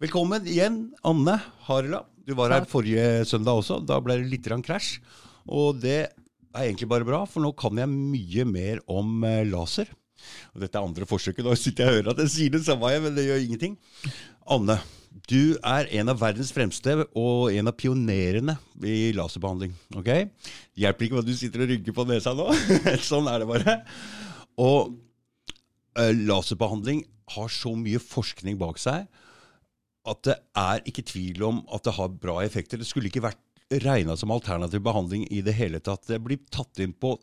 Velkommen igjen, Anne Harela. Du var her forrige søndag også. Da ble det litt krasj. Og det er egentlig bare bra, for nå kan jeg mye mer om eh, laser. Og dette er andre forsøket. Nå sitter jeg og hører at jeg sier det samme, men det gjør ingenting. Anne, du er en av verdens fremste og en av pionerene i laserbehandling. ok? Hjelper ikke hva du sitter og rygger på nesa nå. sånn er det bare. Og uh, laserbehandling har så mye forskning bak seg at det er ikke tvil om at det har bra effekter. Det skulle ikke vært regna som alternativ behandling i det hele tatt. Det blir tatt inn på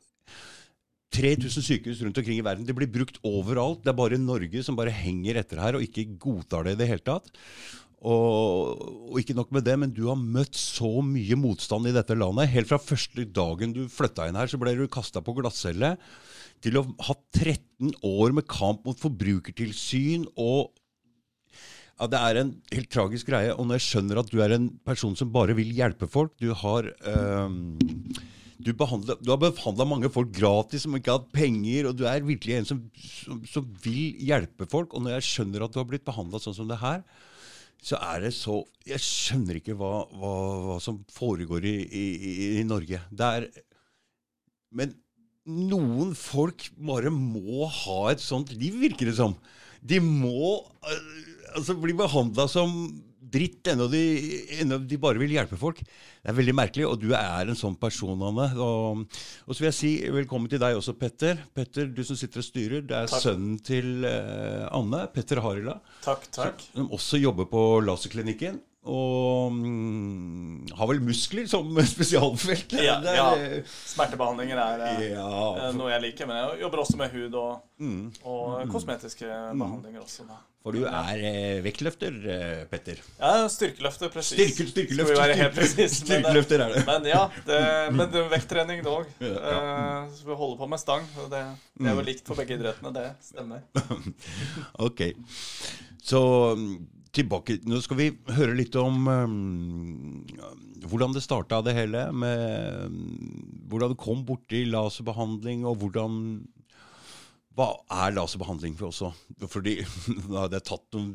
3000 sykehus rundt omkring i verden. Det blir brukt overalt. Det er bare Norge som bare henger etter her og ikke godtar det i det hele tatt. Og, og ikke nok med det, men du har møtt så mye motstand i dette landet. Helt fra første dagen du flytta inn her, så ble du kasta på glattcelle. Til å ha 13 år med kamp mot forbrukertilsyn og ja, Det er en helt tragisk greie. Og når jeg skjønner at du er en person som bare vil hjelpe folk Du har, behandler, du har behandla mange folk gratis som ikke har hatt penger, og du er virkelig en som, som, som vil hjelpe folk. Og når jeg skjønner at du har blitt behandla sånn som det her, så er det så Jeg skjønner ikke hva, hva, hva som foregår i, i, i Norge. Det er Men noen folk bare må ha et sånt liv, virker det som. De må øh, altså bli behandla som dritt ennå de, ennå de bare vil hjelpe folk. Det er veldig merkelig, og du er en sånn person, Anne. Og, og så vil jeg si velkommen til deg også, Petter. Petter, du som sitter og styrer. Det er Takk. sønnen til uh, Anne, Petter Harila, Takk, takk. som også jobber på laserklinikken. Og mm, har vel muskler som spesialfelt. Ja, ja. Smertebehandlinger er eh, ja, for... noe jeg liker, men jeg jobber også med hud og, mm. og kosmetiske behandlinger også. Da. For du er eh, vektløfter, eh, Petter. Ja, styrkeløfter, presis. Styrke, styrkeløft. Skal vi være helt presis. Men, eh, Styrkeløfter er det. men ja, det, men det vekttrening dog. Ja, ja. Eh, så vi holder på med stang. og Det, det er jo likt for begge idrettene, det stemmer. Ok. Så mm, tilbake Nå skal vi høre litt om um, hvordan det starta, det hele. Med, um, hvordan du kom borti laserbehandling, og hvordan Hva er laserbehandling for oss òg? Fordi da hadde jeg tatt noen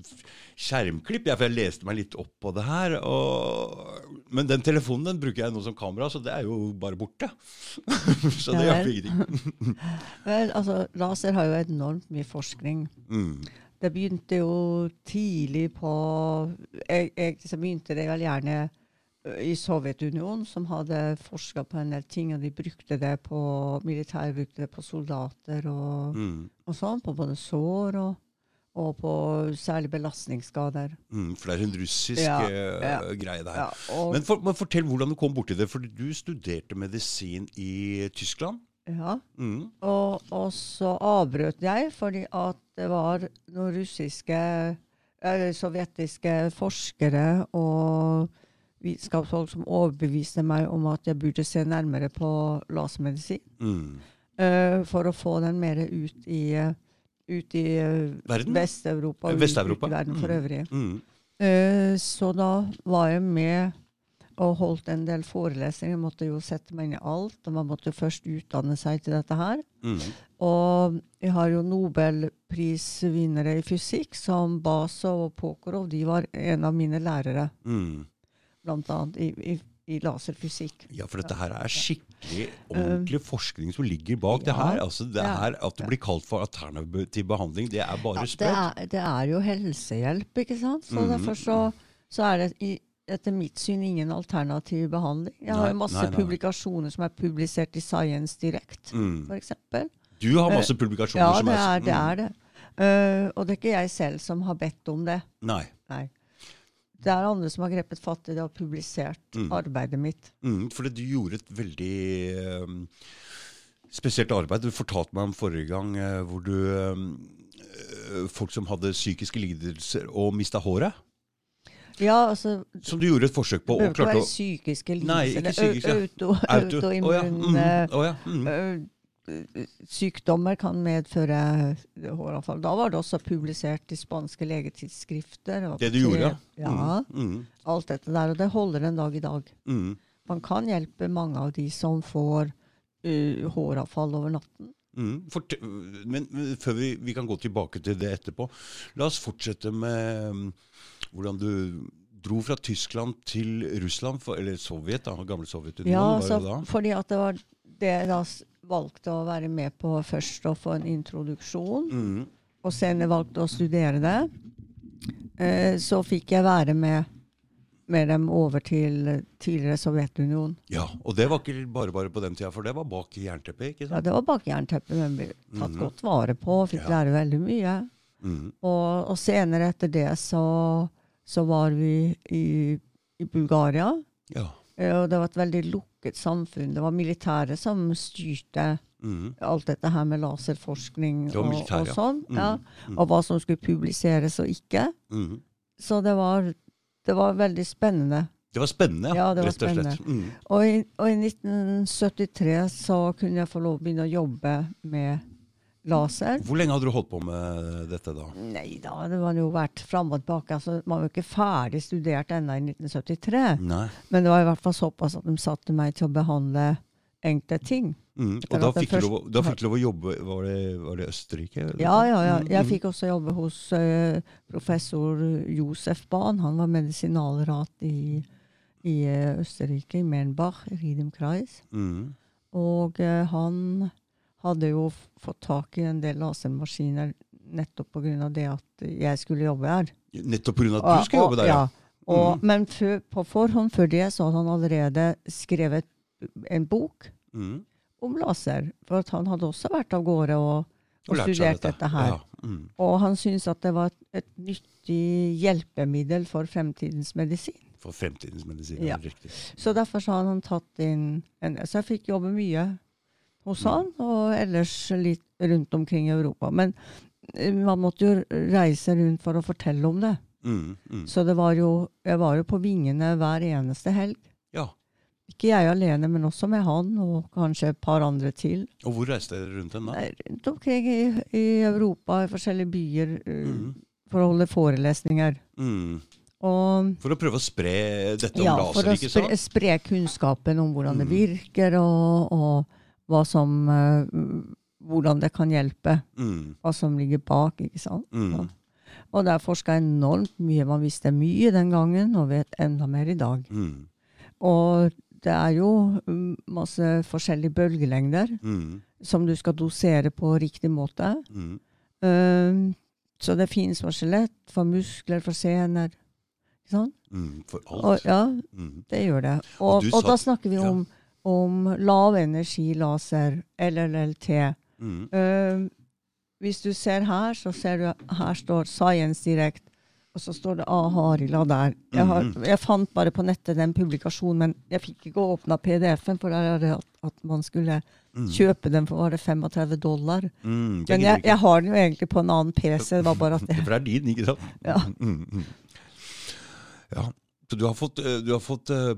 skjermklipp, jeg, for jeg leste meg litt opp på det her. Og, men den telefonen den bruker jeg nå som kamera, så det er jo bare borte. så det hjelper ingenting. Vel, altså, laser har jo enormt mye forskning. Mm. Det begynte jo tidlig på jeg, jeg så begynte det vel gjerne i Sovjetunionen, som hadde forska på en del ting, og de brukte det på militære brukte det på soldater og, Mm. og sånn, på både sår og, og på særlig belastningsskader. Mm, for det er en russisk Ja, eh, ja. greie, det her. Ja, Men, for, men fortell hvordan du kom borti det. For du studerte medisin i Tyskland. Ja, Mm. og, og så avbrøt jeg fordi at det var noen russiske eller sovjetiske forskere og vitenskapsfolk som overbeviste meg om at jeg burde se nærmere på lasermedisin. Mm. Uh, for å få den mer ut i, eh, ut i eh? Vest-Europa og Vest-Europa. ut i verden for Mm. øvrig. Mm. Uh, så da var jeg med og holdt en del forelesninger. Måtte jo sette meg inn i alt, og man måtte jo først utdanne seg til dette her. Mm. Og jeg har jo nobelprisvinnere i fysikk som Basov og Pokorov. De var en av mine lærere, Mm. blant annet i, i, i laserfysikk. Ja, for dette her er skikkelig ordentlig forskning som ligger bak det her. Altså, det ja, her At det blir kalt for alternativ behandling, det er bare Ja, det, sprøtt. er, det er jo helsehjelp, ikke sant? Så mm. derfor så, så er det i, etter mitt syn ingen alternativ behandling. Jeg har Nei, jo masse nei, nei. publikasjoner som er publisert i Science Direct, Mm. eksempel. Du har masse publikasjoner Ja, som er Ja, det. Er det. Uh, og det er ikke jeg selv som har bedt om det. Nei. Nei. Det er andre som har grepet fatt i det og publisert Mm. arbeidet mitt. Mm, fordi du gjorde et veldig um, spesielt arbeid. Du fortalte meg om forrige gang uh, hvor du um, Folk som hadde psykiske lidelser og mista håret. Ja, altså Som du gjorde et forsøk på. Det bør ikke være psykiske lidelser. psykisk, ja. Auto, Auto- autoimmun ja, mm, mm. eh, Sykdommer kan medføre håravfall. Da var det også publisert i spanske legetidsskrifter. Det du gjorde, ja. Ja, Mm, alt dette der. Og det holder en dag i dag. mm, Man kan hjelpe mange av de som får uh, håravfall over natten. mm. Men men før vi, vi kan gå tilbake til det etterpå, la oss fortsette med mm, hvordan du dro fra Tyskland til Russland, for, eller Sovjet, da, gamle Sovjetunionen. Ja, var det fordi at det var det jeg da valgte å være med på først, å få en introduksjon, Mm. og senere valgte å studere det. Eh, så fikk jeg være med, med dem over til tidligere Sovjetunionen. Ja, og det var ikke bare bare på den tida, for det var bak jernteppet, ikke sant? Ja, det var bak jernteppet, men ble tatt Mhm. godt vare på, fikk Ja. lære veldig mye. Mhm. Og, og senere etter det så, så var vi i, i Bulgaria. Ja. Eh, Og det var et veldig lukket samfunn. Det var militæret som styrte mm. alt dette her med laserforskning og, og sånn. Mm. Ja. Mhm. Og hva som skulle publiseres og ikke. Mm. Så det var, det var veldig spennende. Det var spennende, Ja, det var rett og slett. Mhm. Og i, og i 1973 så kunne jeg få lov å begynne å jobbe med laser. Hvor lenge hadde du holdt på med dette da? Nei da, det var jo vært fram og tilbake. Altså, man var jo ikke ferdig studert ennå i 1973. Nei. Men det var i hvert fall såpass at de satte meg til å behandle enkle ting. Mm. Og da fikk, du lov, da fikk du lov å jobbe Var det, var det Østerrike? eller Ja, ja, ja. Jeg Mhm. fikk også jobbe hos uh, professor Josef Bahn. Han var medisinalrat i, i uh, Østerrike, i Mernbach, Riedemkreis. Mm. Og uh, han hadde jo fått tak i en del lasermaskiner nettopp pga. det at jeg skulle jobbe her. Nettopp pga. at du skulle jobbe der, ja. Og, mm. Men for, på forhånd før det så hadde han allerede skrevet en bok mm. om laser. For han hadde også vært av gårde og, og og studert dette her. Ja. Mm. Og han syntes at det var et, et nyttig hjelpemiddel for fremtidens medisin. For fremtidens medisin, ja. riktig. Så derfor så hadde han tatt inn en Så jeg fikk jobbe mye hos han, og ellers litt rundt omkring i Europa. Men eh, man måtte jo reise rundt for å fortelle om det. Mm, mm. Så det var jo, jeg var jo på vingene hver eneste helg. Ja. Ikke jeg alene, men også med han, og kanskje et par andre til. Og hvor reiste dere rundt hen da? Rundt omkring i, i Europa, i forskjellige byer, eh, Mhm. for å holde forelesninger. Mhm. Og For å prøve å spre dette om ja, laser, for å spre, spre kunnskapen om hvordan det Mhm. virker, og, og hva som eh, Hvordan det kan hjelpe. Mm. Hva som ligger bak, ikke sant. Mhm. Og det er forska enormt mye. Man visste mye den gangen, og vet enda mer i dag. Mm. Og det er jo mm, masse forskjellige bølgelengder Mhm. som du skal dosere på riktig måte. Um, så det finnes for skjelett, for muskler, for sener. Sant? Mhm. For Og, alt. ja, mm. det gjør det. Og Og, og, da snakker vi ja. Om, lavenergilaser, LLLT. Mm. Uh, hvis du ser her, så ser du her står Science Direct, og så står det A. Harila der. Jeg, har, Mhm. jeg fant bare på nettet den publikasjonen, men jeg fikk ikke åpna PDF-en, for der er det at, at man skulle Mhm. kjøpe den for var det 35 dollar. Mm, Men jeg, jeg har den jo egentlig på en annen PC. Det var bare at jeg, For det er din, ikke sant? Ja. Mhm. ja. Så du har fått, eh, du har fått eh,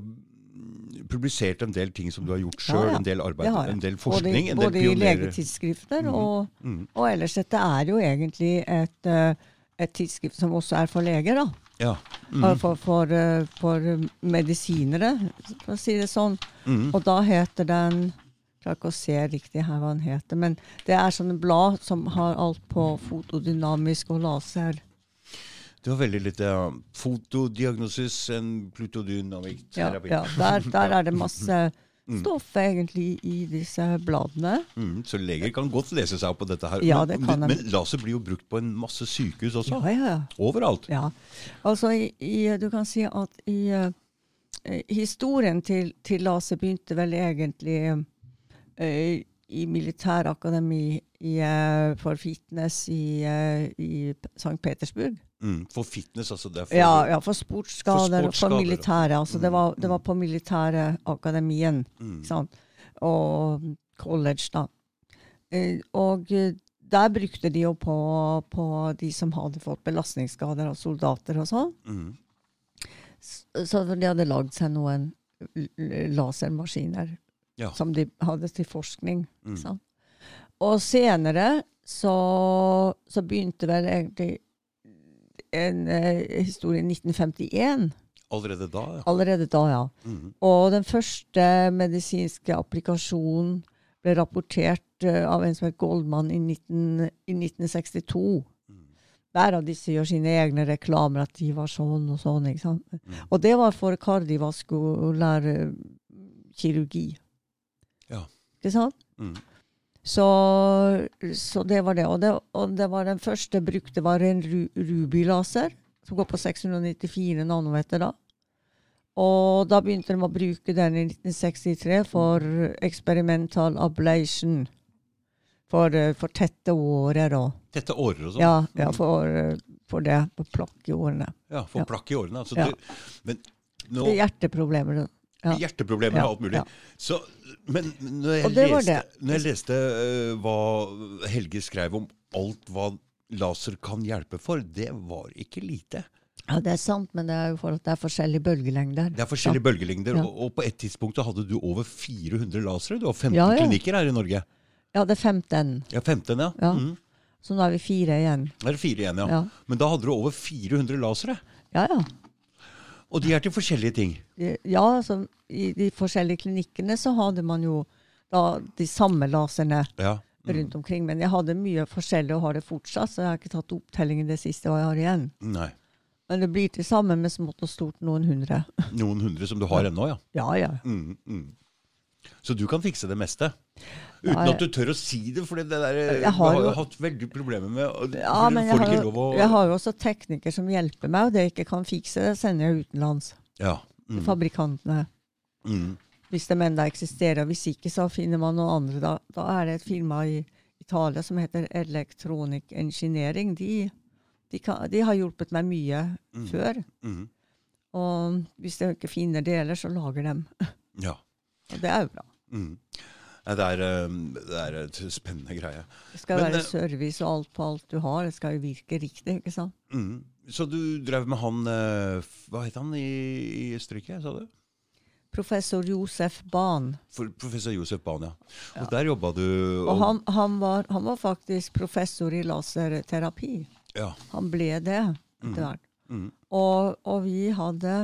publisert en del ting som du har gjort Ja, sjøl, ja. en del arbeid, ja, en del både, forskning, en del både i legetidsskrifter Mhm. og, mm. og ellers. Dette er jo egentlig et, eh, et tidsskrift som også er for leger, da. Ja. For, for, for, eh, for medisinere, for å si det sånn. Mhm. Og da heter den klarer ikke å se riktig her hva den heter, men det er sånne blad som har alt på fotodynamisk og laser. Du har veldig litt ja. fotodiagnosis, en plutodynamikkterapi. Ja, ja, der, der er det masse Mm. stoff egentlig i disse bladene. Mm, Så leger kan godt lese seg opp på dette her. Ja, det kan de. men laser blir jo brukt på en masse sykehus også. Ja, ja, ja. Overalt. Ja, altså i, i, du kan si at i eh, historien til, til laser begynte vel egentlig eh, i militærakademi i, eh, for fitness i, i St. Petersburg. Mhm. For fitness, altså. Det for, Ja, ja, for sportsskader, For for, militære. Altså det, Mm, var, det var på militærakademien. Mm. Sant? Og college, da. Eh, og eh, der brukte de jo på, på de som hadde fått belastningsskader av soldater og sånn. Mm. Så de hadde lagd seg noen lasermaskiner Ja. som de hadde til forskning. Mm. Og senere så, så begynte vel egentlig en eh, historie i 1951. Allerede da, ja. Allerede da, ja. Mhm. Og den første medisinske applikasjonen ble rapportert eh, av en som het Goldman i, 19, i 1962. Mhm. hver av disse gjør sine egne reklamer, at de var sånn og sånn. ikke sant? Mm. Og det var for kardiovaskulær kirurgi. Ja. Ikke sant? Mm. Så, så det var det. Og, det. og det var den første brukte var en ru, Ruby-laser, som går på 694 nanometer da. Og da begynte de å bruke den i 1963 for experimental ablation. For, eh, for tette årer og Tette årer og sånn. Ja, ja for, eh, for det. For plakk i årene. Ja, for Ja. plakk i årene. Altså, Ja. du, men nå, er hjerteproblemer. Ja. Hjerteproblemer Ja, og alt mulig. ja. Så, men når jeg leste. Når jeg leste uh, hva Helge skrev om alt hva laser kan hjelpe for, det var ikke lite. Ja, det er sant, men det er jo for at det er forskjellige bølgelengder. Det er forskjellige bølgelengder, Ja. og, på et tidspunkt så hadde du over 400 lasere. Du har 15 Ja, ja. klinikker her i Norge. Ja, det er 15. Ja, 15, ja. Ja. Mhm. Så nå er vi fire igjen. Da er det fire igjen, ja. Ja, Men da hadde du over 400 lasere. ja. ja. Og de er til forskjellige ting. Ja, altså, I de forskjellige klinikkene så hadde man jo da de samme laserne Ja. Mm. rundt omkring. Men jeg hadde mye forskjellig og har det fortsatt, så jeg har ikke tatt opptellingen det siste hva jeg har igjen. Nei. Men det blir til sammen med smått og stort noen hundre. Noen hundre som du har ennå, ja. Ja, ja. Mm, mm. Så du kan fikse det meste? Ja, Uten jeg- at du tør å si det, for det der Jeg har jo- hatt veldig problemer med Ja, men jeg har, å jeg har jo også teknikere som hjelper meg, og det jeg ikke kan fikse, det sender jeg utenlands. Ja. Mm, Fabrikantene. mm, Hvis de ennå eksisterer. og Hvis ikke, så finner man noen andre. Da, da er det et firma i Italia som heter Electronic Engineering. De, de, kan, de har hjulpet meg mye Mm. før. mm. Og hvis de ikke finner deler, så lager de. Ja. Og det er jo bra. Mm. Det, er, um, det er et spennende greie. Det skal Men, være eh, service og alt på alt du har. Det skal jo virke riktig, ikke sant? Mm. Så du drev med han eh, Hva het han i, i stryket, sa du? Professor Josef Bahn. For professor Josef Bahn, ja. Ja. Og der jobba du Og han, han, var, han var faktisk professor i laserterapi. Ja. Han ble det etter Mhm. hvert. Mm. Og, og vi hadde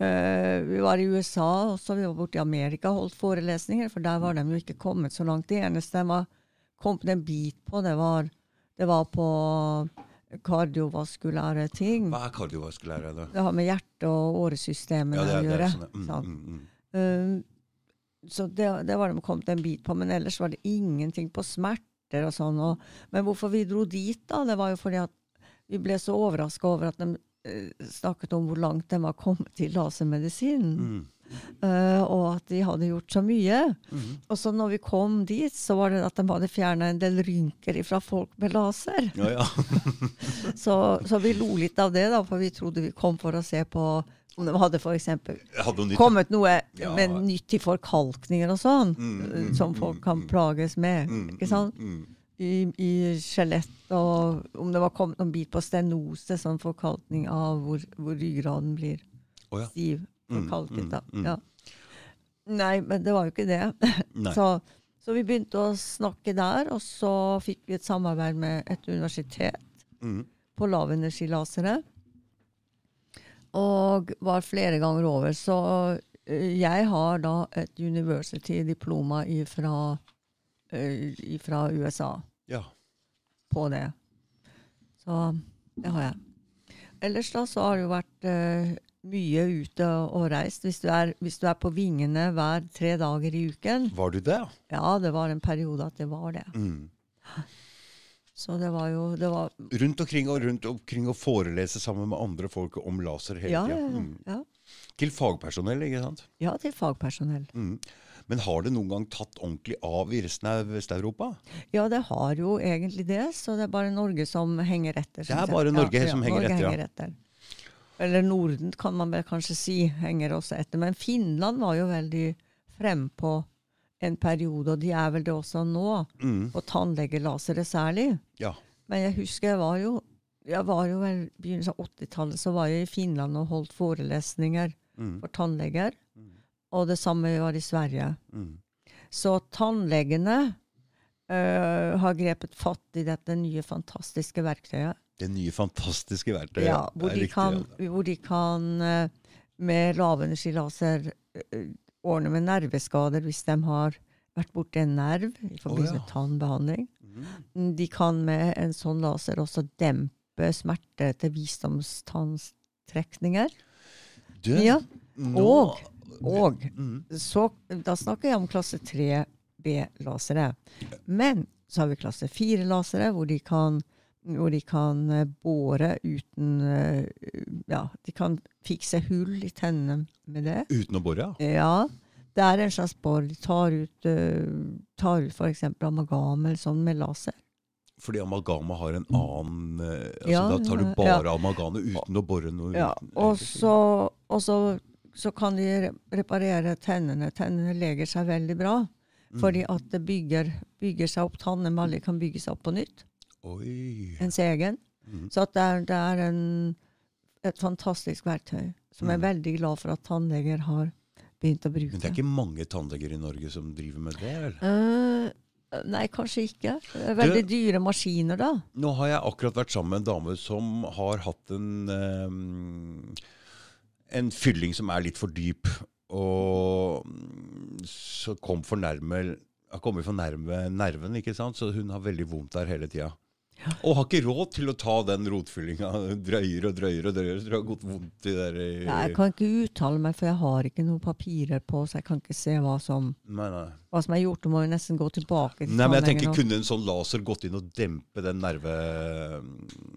Vi var i USA, også, vi var borte i Amerika og holdt forelesninger, for der var de jo ikke kommet så langt. Det eneste de var kommet en bit på, det var, det var på kardiovaskulære ting. Hva er kardiovaskulære? da? Det har med hjerte- og åresystemene Ja, å gjøre. Det sånn, ja. mm, mm, mm. Um, så det, det var de kommet en bit på, men ellers var det ingenting på smerter og sånn. Og, men hvorfor vi dro dit, da? Det var jo fordi at vi ble så overraska over at de eh, snakket om hvor langt de var kommet i lasermedisinen. Mm. Uh, og at de hadde gjort så mye. Mm. Og så når vi kom dit, så var det at de hadde fjerna en del rynker fra folk med laser. Ja, ja. Så, så vi lo litt av det, da, for vi trodde vi kom for å se på om de hadde nytt. kommet noe Ja. med nytt til forkalkninger og sånn, Mm, eh, mm, som mm, folk kan mm. plages med. Mm, ikke sant? Mm, mm. I, i skjelett, og om det var kommet noen bit på stenose, sånn forkalkning av hvor, hvor ryggraden blir oh, ja. stiv. Mm, Forkalket, da. mm, mm. Ja. Nei, men det var jo ikke det. Så, så vi begynte å snakke der, og så fikk vi et samarbeid med et universitet Mm. på lavenergilasere. Og var flere ganger over. Så eh, jeg har da et university-diploma fra USA Ja. på det. Så det har jeg. Ellers da så har det jo vært uh, mye ute og reist. Hvis du, er, hvis du er på vingene hver tre dager i uken. Var du det? ja? Det var en periode at det var det. Mm. Så det var jo det var, Rundt omkring og rundt omkring og forelese sammen med andre folk om laser hele ja, tida. Mm. ja. Til fagpersonell, ikke sant? ja, til fagpersonell. Mm. Men har det noen gang tatt ordentlig av i resten av Vest-Europa? Ja, det har jo egentlig det, så det er bare Norge som henger etter. Det er bare Norge som henger Norge etter, ja. henger etter. Eller Norden, kan man vel kanskje si, henger også etter. Men Finland var jo veldig frempå en periode, og de er vel det også nå, Mm. Og tannlegelasere særlig. Ja. Men jeg husker jeg var jo jeg var jo vel begynnelsen av 80-tallet så var jeg i Finland og holdt forelesninger Mm. for tannleger. Og det samme var i Sverige. Mm. Så tannlegene uh, har grepet fatt i dette nye, fantastiske verktøyet. Det nye, fantastiske verktøyet. Ja, hvor, de riktig, kan, ja. hvor de kan øh, med lavenergilaser øh, ordne med nerveskader hvis de har vært borti en nerv i forbindelse ja. med tannbehandling. Mm. De kan med en sånn laser også dempe smerte til visdomstanntrekninger. Ja, og- Og Mm. så, da snakker jeg om klasse 3B-lasere. Men så har vi klasse 4-lasere, hvor de kan hvor de kan eh, bore uten eh, Ja, de kan fikse hull i tennene med det. Uten å bore, ja. Ja, det er en slags bor. De tar ut, uh, tar ut f.eks. amalgam eller sånn med laser. Fordi amalgamet har en annen eh, altså Ja, Da tar du ja, bare amalgamet uten å bore noe. Ja, og så, så, kan de reparere tennene. Tennene leger seg veldig bra. Mm. Fordi at det bygger, bygger seg opp tannemalje kan bygge seg opp på nytt. Oi. Ens egen. Mm. Så at det er, det er en, et fantastisk verktøy som jeg er Mm. veldig glad for at tannleger har begynt å bruke. Men det er ikke mange tannleger i Norge som driver med det? vel? Uh, nei, kanskje ikke. Er veldig dyre maskiner, da. Nå har jeg akkurat vært sammen med en dame som har hatt en eh, En fylling som er litt for dyp. Og mm, så kom for nærme har kommet for nærme nerven, ikke sant? så hun har veldig vondt der hele tida. Og har ikke råd til å ta den rotfyllinga. Drøyer og drøyer og drøyer. Så det har gått vondt i der i- Jeg kan ikke uttale meg, for jeg har ikke noen papirer på, så jeg kan ikke se hva som, Nei, nei. Hva som er gjort. Du må jo nesten gå tilbake til Nei, men jeg tenker Kunne en sånn laser gått inn og dempe den nerve,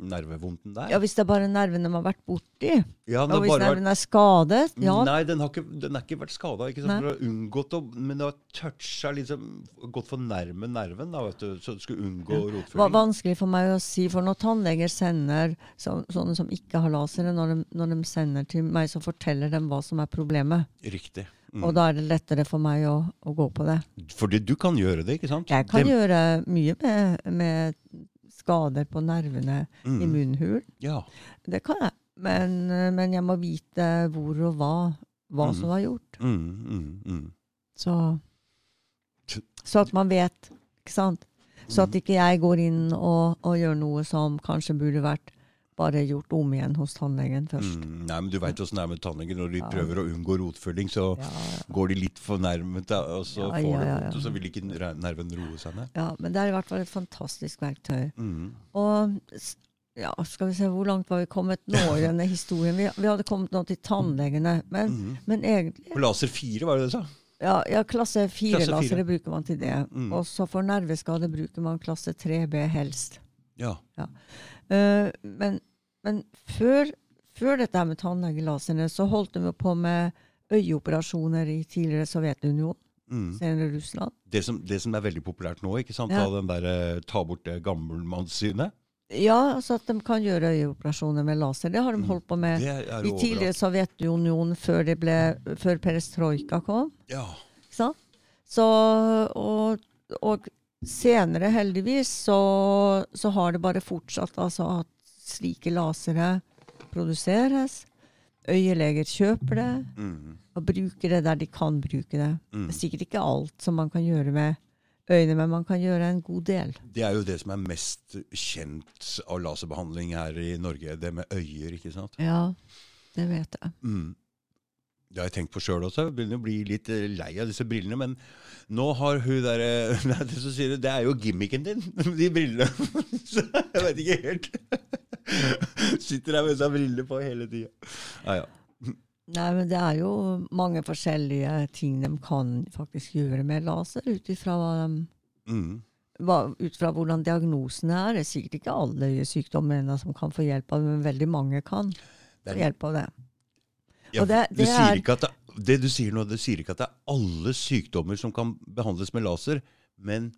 nervevondten der? Ja, Hvis det er bare nerven de har vært borti, Ja, og hvis nervene vært- er skadet, ja. Nei, den har ikke, den er ikke vært skada. Unngått å, men det har toucha liksom Gått for nærme nerven, da, vet du, så du skulle unngå Det var vanskelig for meg å si, for når tannleger sender så, sånne som ikke har lasere, når de, når de sender til meg, så forteller de hva som er problemet. Riktig. Mm. Og da er det lettere for meg å, å gå på det. Fordi du kan gjøre det, ikke sant? Jeg kan det... gjøre mye med, med skader på nervene i munnhulen. munnhul. Ja. Det kan jeg. Men, men jeg må vite hvor og hva, hva Mm. som var gjort. Mm, mm, mm. Så, så at man vet, ikke sant? Så Mm. at ikke jeg går inn og, og gjør noe som kanskje burde vært bare gjort om igjen hos tannlegen først. Mm. Nei, men du veit åssen det er med tannleger. Når de Ja. prøver å unngå rotfølging, så Ja, går de litt for nærmet, og så Ja, får ja, de ja, vondt, ja. og så vil ikke nerven roe seg ned. ja, men det er i hvert fall et fantastisk verktøy. Mm. Og ja, skal vi se, hvor langt var vi kommet nå i denne historien? Vi, vi hadde kommet nå til tannlegene. Men, Mm. men egentlig På laser 4, var det det du sa? Ja, ja klasse Klasse 4-lasere bruker man til det. Mm. Og så for nerveskade bruker man klasse 3B helst. Ja. Eh, men men før, før dette her med tannlegelaserne, så holdt de på med øyeoperasjoner i tidligere Sovjetunionen, Mm. senere Russland. Det, som, det som er veldig populært nå, ikke sant? Ja. Den der, eh, ta bort det gammelmannssynet. Ja, altså at de kan gjøre øyeoperasjoner med laser. Det har de Mm. holdt på med i tidligere. Sovjetunionen, før, det ble, før perestrojka kom. Ja. Så, og, og senere, heldigvis, så, så har det bare fortsatt altså at slike lasere produseres. Øyeleger kjøper det Mm. og bruker det der de kan bruke det. Mm. Det er sikkert ikke alt som man kan gjøre med øyne, men man kan gjøre en god del. Det er jo det som er mest kjent av laserbehandling her i Norge. Det med øyer, ikke sant? Ja, det vet jeg. Mm. Det har jeg tenkt på sjøl også. Jeg begynner å bli litt eh, lei av disse brillene. Men nå har hun derre det, som sier, det er jo gimmicken din, de brillene. Så jeg vet ikke helt. Sitter der med seg briller på hele tida. Ja, ja. Nei, men det er jo mange forskjellige ting de kan faktisk gjøre med laser, ut ifra hva de Mm. hva- ut fra hvordan diagnosene er. Det er sikkert ikke alle sykdommer som kan få hjelp av det, men veldig mange kan få hjelp av det. Ja, Og det- du sier er- ikke at det, det du sier nå, det sier ikke at det er alle sykdommer som kan behandles med laser, men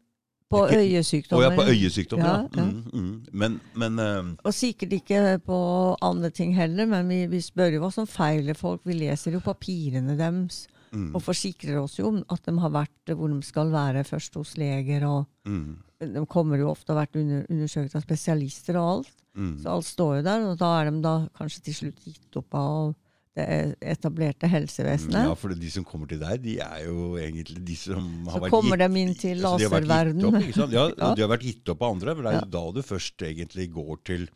På øyesykdommer. Å ja, på øyesykdommer, ja. Ja, ja. Mm, mm. Men, men uh, Og sikkert ikke på andre ting heller, men vi, vi spør jo hva som feiler folk. Vi leser jo papirene deres mm, og forsikrer oss jo om at de har vært hvor de skal være, først hos leger. og mm, De kommer jo ofte og har vært under, undersøkt av spesialister og alt. mm. Så alt står jo der, og da er de da kanskje til slutt gitt opp av det etablerte helsevesenet. Ja, for de som kommer til deg, de er jo egentlig de som har Så vært kommer gitt, de inn til altså, de har vært gitt laserverden. opp? Ja, Ja. de har vært gitt opp av andre, for det er jo Ja. da du først egentlig går til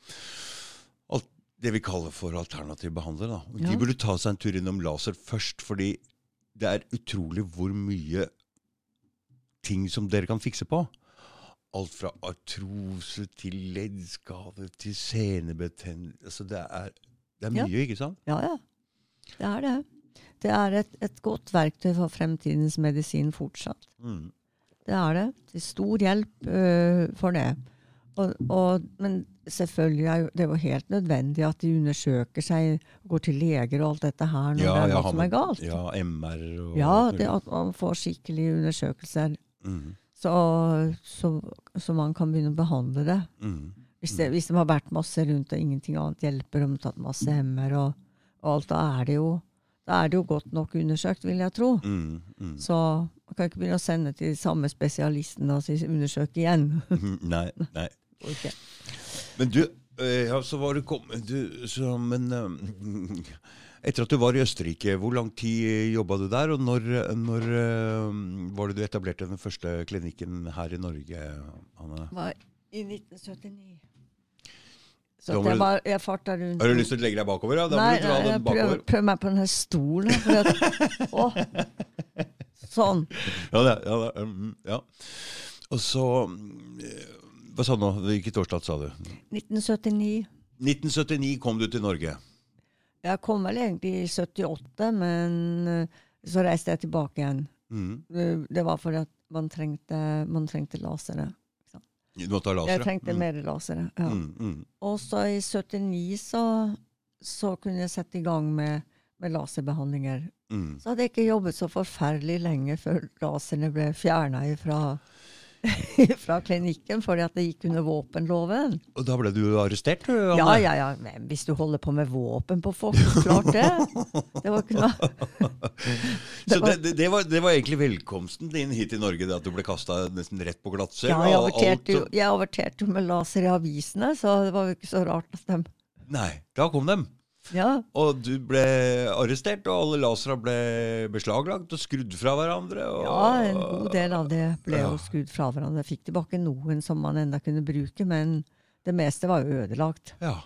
alt det vi kaller for alternativ behandler. Da. Ja. De burde ta seg en tur innom laser først, fordi det er utrolig hvor mye ting som dere kan fikse på. alt fra artrose til leddskade til senebetennelse altså det, det er Ja. mye, ikke sant? Ja, ja. Det er det. Det er et, et godt verktøy for fremtidens medisin fortsatt. Mm. Det er det. Til stor hjelp uh, for det. Og, og, men selvfølgelig er det jo helt nødvendig at de undersøker seg, går til leger og alt dette her når det er noe som er galt. Ja, MR og Ja, det at man får skikkelige undersøkelser, Mm. så, så, så man kan begynne å behandle det. Mm. Hvis, det. hvis det har vært masse rundt og ingenting annet hjelper, har tatt masse MR og, og alt, da er, det jo, da er det jo godt nok undersøkt, vil jeg tro. Mm. Mm. Så man kan ikke begynne å sende til samme spesialisten og si undersøk igjen. Nei, nei. Okay. Men du, eh, ja, så var du kommet du, så, Men eh, etter at du var i Østerrike, hvor lang tid jobba du der? Og når, når eh, var det du etablerte den første klinikken her i Norge, Anne? var i 1979. Så at jeg, var, jeg farta rundt Har du lyst til å legge deg bakover? Ja? Da Nei, du nei, jeg prøver, prøver meg på denne stolen. For at, å, sånn. Ja, det, ja, det, um, ja. Og så eh, Hva sa du nå? Hvilket årstall sa du? 1979. 1979 kom du til Norge. Jeg kom vel egentlig i 78, men eh, så reiste jeg tilbake igjen. Mm. Det, det var fordi at man trengte, man trengte lasere. Du måtte ha lasere? Jeg trengte mm. mer lasere. Ja. Mm, mm. Og så i 79 så, så kunne jeg sette i gang med, med laserbehandlinger. Mm. Så hadde jeg ikke jobbet så forferdelig lenge før laserne ble fjerna fra, fra klinikken fordi at det gikk under våpenloven. Og da ble du arrestert? du, Anne? Ja, ja, ja. Men hvis du holder på med våpen på folk, klart det. Det var ikke noe Så det, det, det, var, det var egentlig velkomsten din hit i Norge, det at du ble kasta nesten rett på glattcelle? ja, jeg averterte, jo, jeg averterte jo med laser i avisene, så det var jo ikke så rart at de Nei, da kom dem. Ja. Og du ble arrestert, og alle lasera ble beslaglagt og skrudd fra hverandre. Og, Ja, en god del av det ble jo Ja. skrudd fra hverandre. Jeg fikk tilbake noen som man enda kunne bruke, men det meste var jo ødelagt. Ja.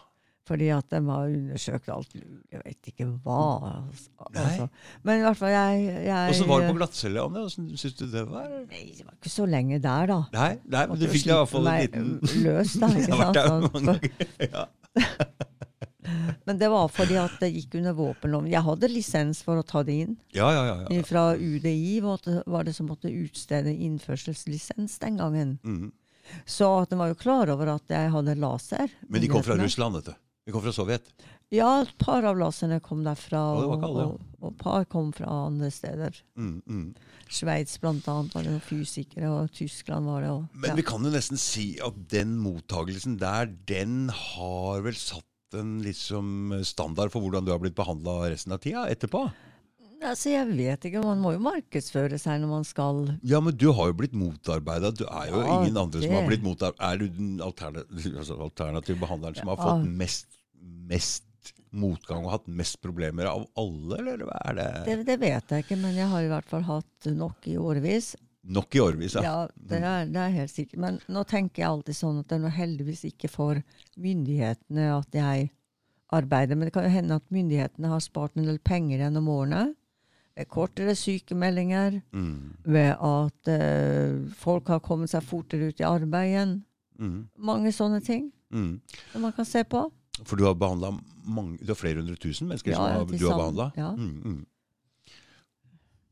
Fordi at de var undersøkt alt. Jeg vet ikke hva. Altså. Nei. Men i hvert fall, jeg, jeg Åssen var det på glattcelle, Anne? Åssen syns du det var? Nei, det var ikke så lenge der, da. Nei, nei men du fikk i hvert fall en liten løs, da. Ikke sant? ganger. Ja. Men det var fordi at det gikk under våpenloven. Jeg hadde lisens for å ta det inn. Ja, ja, ja. ja. Fra UDI var det, som måtte utstede innførselslisens den gangen. Mm. Så at de var jo klar over at jeg hadde laser. Men de kom fra. Russland, vet du. De kom fra Sovjet. Ja, et par av laserne kom derfra, og, ikke ja. og, og par kom fra andre steder. Mm, mm. Sveits blant annet var det noen fysikere, og Tyskland var det. òg. Men ja. vi kan jo nesten si at den mottagelsen der, den har vel satt en liksom standard for hvordan du har blitt behandla resten av tida etterpå? Altså, jeg vet ikke, man må jo markedsføre seg når man skal Ja, men du har jo blitt motarbeida. Du er jo Ja, ingen andre som har blitt motarbeida. Er du den alternative, altså alternative behandleren som har fått mest, mest motgang og hatt mest problemer av alle, eller hva er det? det, det vet jeg ikke, men jeg har i hvert fall hatt nok i årevis. Nok i årevis, ja. Det er, det er helt sikkert. Men nå tenker jeg alltid sånn at det er nå heldigvis ikke for myndighetene at jeg arbeider. Men det kan jo hende at myndighetene har spart en del penger gjennom årene. Ved kortere sykemeldinger, Mm, ved at uh, folk har kommet seg fortere ut i arbeid igjen. mm, Mange sånne ting mm. som man kan se på. For du har behandla mange Du har flere hundre tusen mennesker Ja, som har, du har behandla? ja. Mm, mm.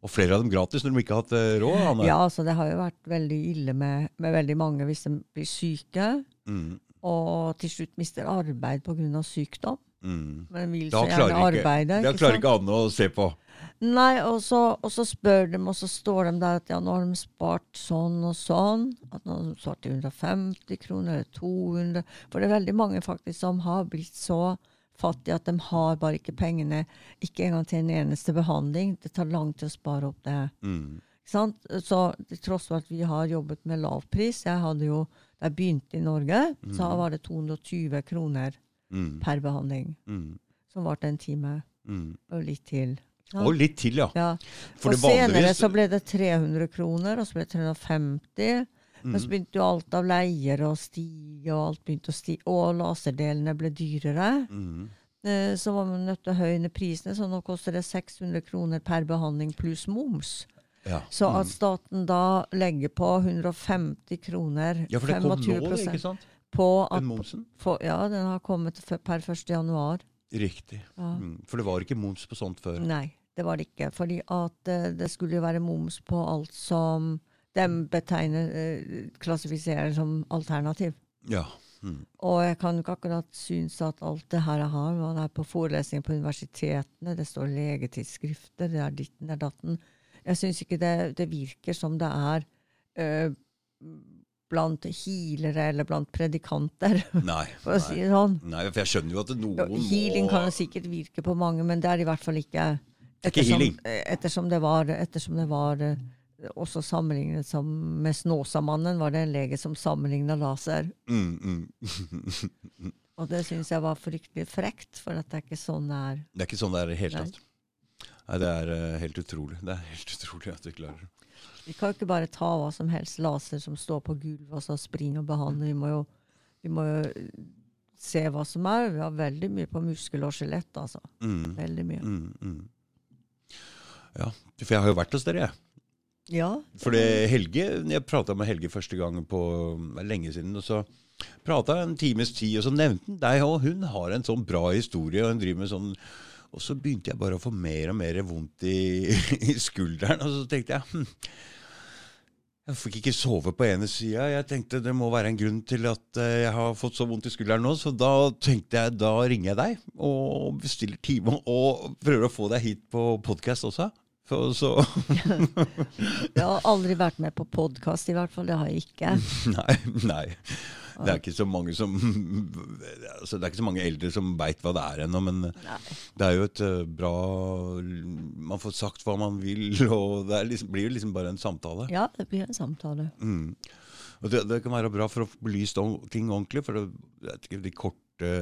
Og flere av dem gratis når de ikke har hatt eh, råd? Anne? Ja, altså det har jo vært veldig ille med, med veldig mange hvis de blir syke, Mm, og til slutt mister arbeid pga. sykdom. mm. Men vil så gjerne arbeide. da klarer ikke Anne å se på. Nei, og så, og så spør de, og så står de der at ja, nå har de spart sånn og sånn. At nå har de spart 150 kroner eller 200. For det er veldig mange faktisk som har blitt så fattige at de har bare ikke pengene, ikke engang til en eneste behandling. Det tar lang tid å spare opp det. Mm. Sant? Så til tross for at vi har jobbet med lavpris, jeg hadde jo, da jeg begynte i Norge, så var det 220 kroner Mm. per behandling. Mm. Som varte en time Mm. og litt til. Ja. Og litt til, ja. Ja. Og det senere så ble det 300 kroner, og så ble det 350. Men så Mm. begynte jo alt av leier å stige, og alt begynte å stige, og laserdelene ble dyrere. Mm. Eh, Så var man nødt til å høyne prisene, så nå koster det 600 kroner per behandling pluss moms. Ja. Så at Mm. staten da legger på 150 kroner, ja, for det kom nå, det, ikke sant? på at Den momsen. for, Ja, den har kommet per 1. januar. Riktig. Ja. Mm. For det var ikke moms på sånt før. Nei, det var det ikke. Fordi at eh, det skulle jo være moms på alt som de betegner, eh, klassifiserer som alternativ. Ja. Mm. Og jeg kan ikke akkurat synes at alt det her jeg har, man er på forelesninger på universitetene, det står legetidsskrifter, det er ditten, det er datten. Jeg syns ikke det, det virker som det er øh, blant healere eller blant predikanter, Nei. for å si det sånn. nei, for jeg skjønner jo at noen må Healing kan jo sikkert virke på mange, men det er i hvert fall ikke er ikke healing. eh, ettersom det var, ettersom det var også sammenlignet som med Snåsamannen, var det en lege som sammenligna laser. mm, mm. Og det syns jeg var fryktelig frekt, for at det er ikke sånn det er. Det er ikke sånn det er i det hele tatt. Nei, det er uh, helt utrolig. Det er helt utrolig at vi klarer det. Vi kan jo ikke bare ta hva som helst laser som står på gulvet og så springe og behandle. Vi må jo, vi må jo eh, se hva som er. Vi har veldig mye på muskel og skjelett, altså. Mm. Veldig mye. Mm, mm. Ja, for jeg har jo vært hos dere, jeg. Ja. For Helge, jeg prata med Helge første gang på er lenge siden, og så prata en times tid, og så nevnte han deg, og hun har en sånn bra historie, og hun driver med sånn Og så begynte jeg bare å få mer og mer vondt i, i skulderen, og så tenkte jeg hm, Jeg fikk ikke sove på ene sida. Jeg tenkte det må være en grunn til at eh, jeg har fått så vondt i skulderen nå, så da tenkte jeg da ringer jeg deg og bestiller time og prøver å få deg hit på podkast også. For så Jeg har aldri vært med på podkast, i hvert fall. Det har jeg ikke. Nei, nei. Det er ikke så mange som altså Det er ikke så mange eldre som veit hva det er ennå, men Nei. det er jo et eh, bra Man får sagt hva man vil, og det liksom, blir jo liksom bare en samtale. Ja, det blir en samtale. Mm. Og det, det kan være bra for å belyse ting ordentlig, for det, jeg vet ikke, de korte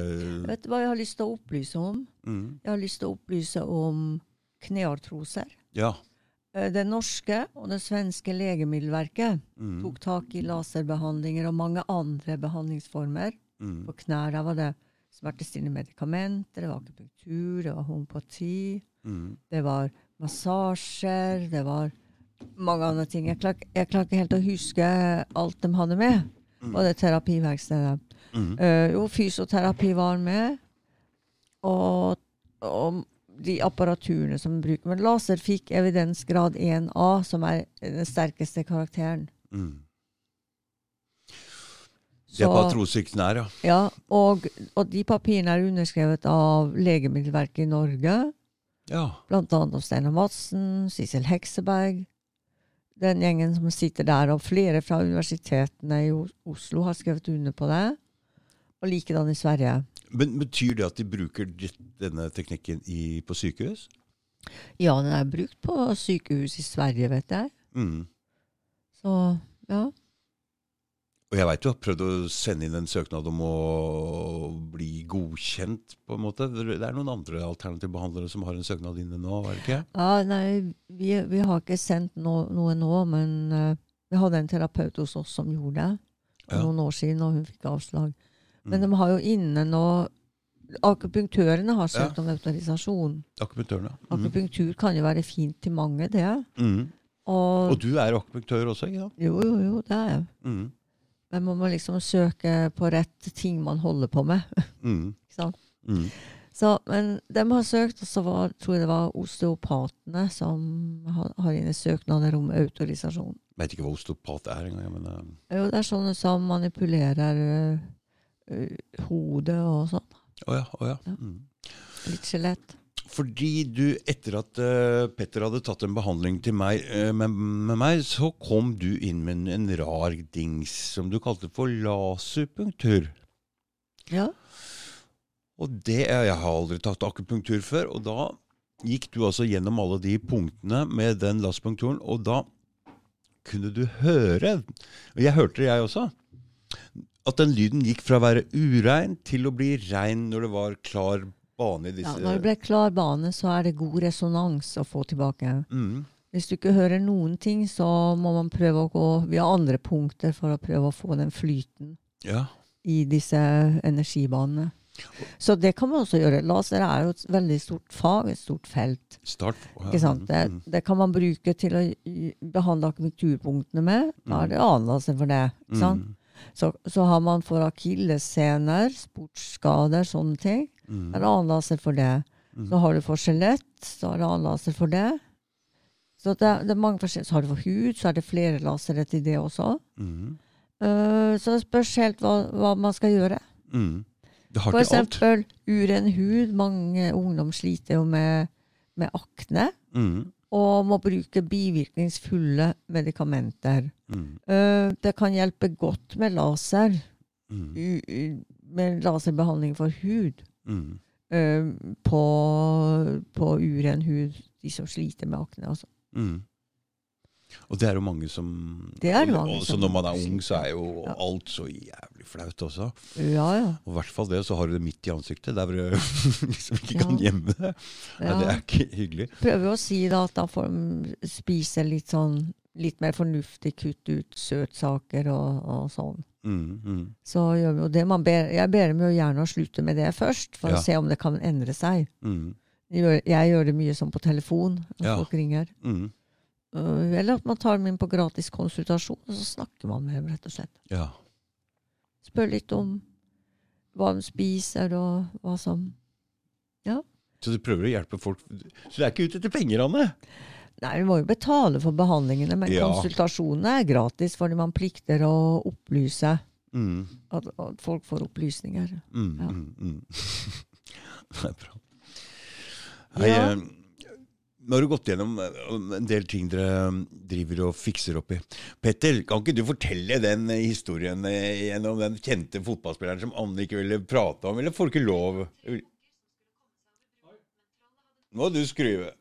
Vet du hva jeg har lyst til å opplyse om? mm. Jeg har lyst til å opplyse om kneartroser. Ja. Eh, Det norske og det svenske legemiddelverket Mm. tok tak i laserbehandlinger og mange andre behandlingsformer. Mm. På knær der var det smertestillende medikamenter, det var akupunktur, det var homopati, Mm. det var massasjer, det var mange andre ting. Jeg klarer jeg klarer ikke helt å huske alt de hadde med. Og det terapiverkstedet. Mm. Uh, jo, fysioterapi var med. Og, og de apparaturene som bruker. Men laser fikk evidensgrad 1A, som er den sterkeste karakteren. Mm. Det er på atrosikten her, ja. ja, og, og de papirene er underskrevet av Legemiddelverket i Norge. Ja. Blant annet av Steinar Madsen, Sissel Hekseberg. Den gjengen som sitter der, og flere fra universitetene i Oslo har skrevet under på det. Og likedan i Sverige. Men Betyr det at de bruker denne teknikken i, på sykehus? Ja, den er brukt på sykehus i Sverige, vet jeg. Mm. Så ja. Og jeg veit du har prøvd å sende inn en søknad om å bli godkjent, på en måte. Det er noen andre alternative behandlere som har en søknad inne nå, er det ikke? ja nei, vi, vi har ikke sendt no, noe nå, men uh, vi hadde en terapeut hos oss som gjorde det for Ja. noen år siden, og hun fikk avslag. Men Mm. de har jo inne nå Akupunktørene har søkt om autorisasjon. Akupunktørene. Mm. Akupunktur kan jo være fint til mange, det. Mm. Og, Og du er akupunktør også, ikke sant? jo, jo, jo, det er jeg. Mm. Men man må liksom søke på rett ting man holder på med. Mm. ikke sant? Mm. Så, men de har søkt, og så var, tror jeg det var osteopatene som har, har inne søknader om autorisasjon. Jeg Vet ikke hva osteopat er engang. Men uh... Jo, det er sånne som manipulerer ø, hodet og sånn. Å ja. Oh ja. Ja. Mm. Litt skjelett. Fordi du, etter at uh, Petter hadde tatt en behandling meg, uh, med, med meg, så kom du inn med en, en rar dings som du kalte for laserpunktur. Ja. Og det, Jeg har aldri tatt akupunktur før, og da gikk du altså gjennom alle de punktene med den laserpunkturen, og da kunne du høre, og jeg hørte det jeg også, at den lyden gikk fra å være urein til å bli rein når det var klar bane i ja. Når det ble klar bane, så er det god resonans å få tilbake. mm. Hvis du ikke hører noen ting, så må man prøve å gå via andre punkter for å prøve å få den flyten Ja. i disse energibanene. Så det kan man også gjøre. Laser er jo et veldig stort fag, et stort felt. Start ja. Det, Mm. det kan man bruke til å behandle akupunkturpunktene med. Da er det annen laser for det. Ikke sant? Mm. Så, så har man for akillessener, sportsskader, sånne ting. Mm. Er det annen laser for det. Så har du for skjelett, så er det annen laser for det. Så det, det er mange forskjellige. Så har du for hud, så er det flere lasere til det også. Mm. Uh, så det spørs helt hva, hva man skal gjøre. Mm. Det har For ikke alt. eksempel uren hud. Mange ungdom sliter jo med, med akne. Mm. Og må bruke bivirkningsfulle medikamenter. Mm. Uh, det kan hjelpe godt med laser. Mm. Med laserbehandling for hud. Mm. Uh, på, på uren hud. De som sliter med akne. Altså. Mm. Og det er jo mange som Det er det og- mange og, som- Så når man er ung, så er jo Ja. alt så jævlig flaut også. Ja, ja. Og i hvert fall det, så har du det midt i ansiktet, der du liksom ikke Ja. kan gjemme det. Ja. det er ikke hyggelig. Prøver å si da at da får de spise litt sånn litt mer fornuftig, kutte ut søtsaker og, og sånn. Mm, mm. Så gjør vi jo det. Man ber, jeg ber dem jo gjerne å slutte med det først, for å se om det kan endre seg. Mm, Jeg gjør, jeg gjør det mye sånn på telefon når folk ringer. mm. Uh, eller at man tar dem inn på gratis konsultasjon, og så snakker man med dem, rett og slett. Ja. Spør litt om hva de spiser, og hva som Så du prøver å hjelpe folk Så du er ikke ute etter penger, Anne? Nei, vi må jo betale for behandlingene, men Ja. konsultasjonene er gratis fordi man plikter å opplyse. Mm, At, at folk får opplysninger. mm, Ja. mm, mm. det er bra. Hei, Ja. Nå har du gått gjennom eh, en del ting dere driver og fikser opp i. Petter, kan ikke du fortelle den eh, historien eh, gjennom den kjente fotballspilleren som Anne ikke ville prate om, eller får ikke lov? Nå må du skrive.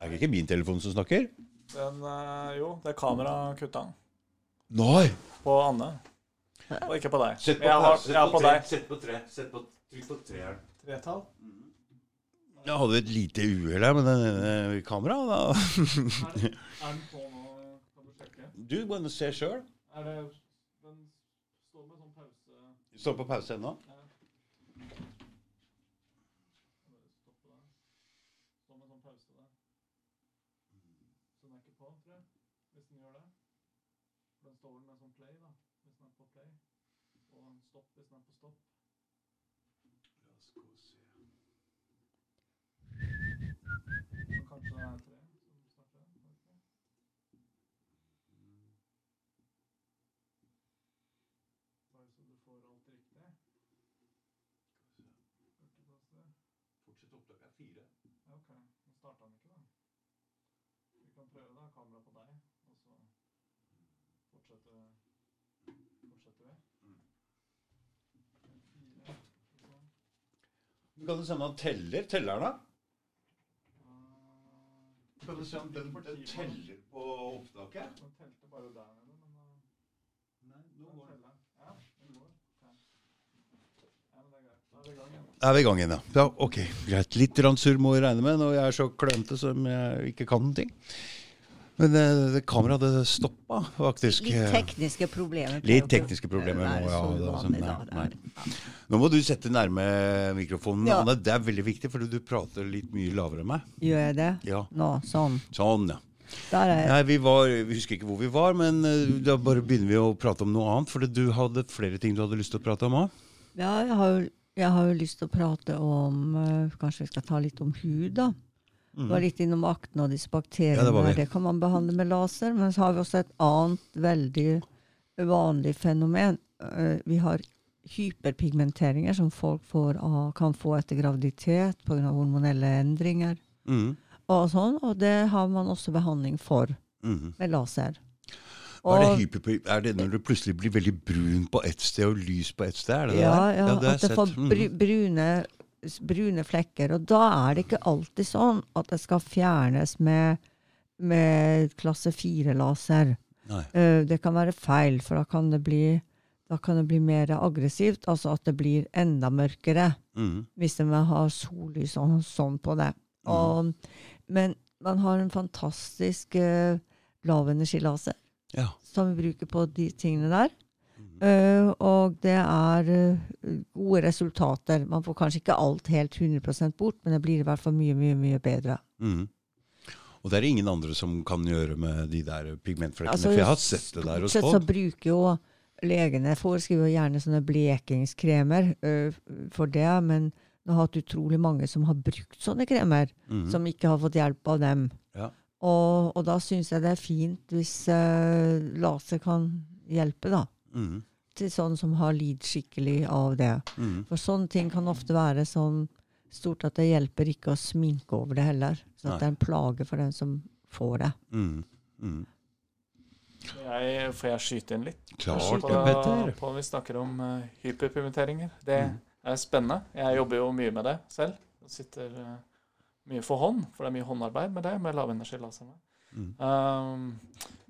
Er det ikke min telefon som snakker? Den, jo, det kameraet kutta han. Nei! På Anne. Og ikke på deg. Sett på jeg har, jeg har på deg. Sett på tre. Sett på, trykk på treeren. Tretall? Jeg hadde et lite uhell her med denne kameraet. Da. Er, er den på nå? Kan du sjekke? Du må se sjøl. Den står med sånn pause Står på pause ennå. Stoppe der. Står med sånn pause der. Så den er ikke på, tror jeg. Hvis den gjør det. For den står med sånn play, da. Hvis den er på play. Og en stopp hvis den er på stopp. Så kanskje det er tre som starter. vet ikke. Bare så du får alt riktig. Hørte Opptaket er fire. Ok. Nå starta den ikke, da. Vi kan prøve, da. Kamera på deg, og så fortsetter, fortsetter vi. Fire, sånn. Du kan du sende han teller? Telleren, da? Uh, Kan du se om den, den teller på opptaket? den telte bare der nede, men uh, Nei, den teller. Den går. Ok. Ja, men det er vi i gang igjen. Vi ja. ja ok, Greit. Litt surr må jeg regne med når jeg er så klønete som jeg ikke kan ting. Men det, det kameraet hadde stoppa faktisk. Litt tekniske problemer. Litt tekniske problemer må jeg uvanlig sånn. Nå må du sette nærme mikrofonen. Ja. Anne, det er veldig viktig, for du prater litt mye lavere enn meg. Gjør jeg det? Ja, Nå, sånn. Sånn, ja. Der er Nei, vi, var, vi husker ikke hvor vi var, men eh, da bare begynner vi å prate om noe annet. For du hadde flere ting du hadde lyst til å prate om òg. Ja, jeg har, jo, jeg har jo lyst til å prate om eh, Kanskje vi skal ta litt om hud, da. Du var litt innom akten og disse bakteriene. Mm. Ja, det det kan man behandle med laser. Men så har vi også et annet veldig vanlig fenomen. Eh, Vi har hyperpigmenteringer som folk får av, kan få etter graviditet pga. hormonelle endringer. Mm. Og sånn, og det har man også behandling for Mm. med laser. Er, det er det når du plutselig blir veldig brun på ett sted og lys på ett sted? Er det det Ja, ja, det at jeg får Mm. brune, brune flekker. Og da er det ikke alltid sånn at det skal fjernes med, med klasse 4-laser. Nei. Eh, det kan være feil, for da kan det bli da kan det bli mer aggressivt, altså at det blir enda mørkere Mm. hvis man har sollys og sånn på det. Og, men man har en fantastisk uh, lavenergilaser Ja. som vi bruker på de tingene der. Uh, og det er uh, gode resultater. Man får kanskje ikke alt helt 100% bort, men det blir i hvert fall mye, mye, mye bedre. Mm. Og det er ingen andre som kan gjøre med de der pigmentflekkene. Altså, for jeg har sett det der hos folk. så bruker jo legene foreskriver jo gjerne sånne blekingskremer uh, for det, men jeg har hatt utrolig mange som har brukt sånne kremer, mm. som ikke har fått hjelp av dem. Ja. Og, og da syns jeg det er fint hvis uh, laser kan hjelpe, da. Mm. Til sånne som har lidd skikkelig av det. Mm. For sånne ting kan ofte være sånn stort at det hjelper ikke å sminke over det heller. Så at det er en plage for den som får det. Mm. Mhm. Jeg, får jeg skyte inn litt? Klart på, det, på vi snakker om uh, hyperpigmenteringer. Det Mm. er spennende. Jeg jobber jo mye med det selv. Jeg sitter eh, mye for hånd, for det er mye håndarbeid med det, med lavenergilaserne. Mm. Um,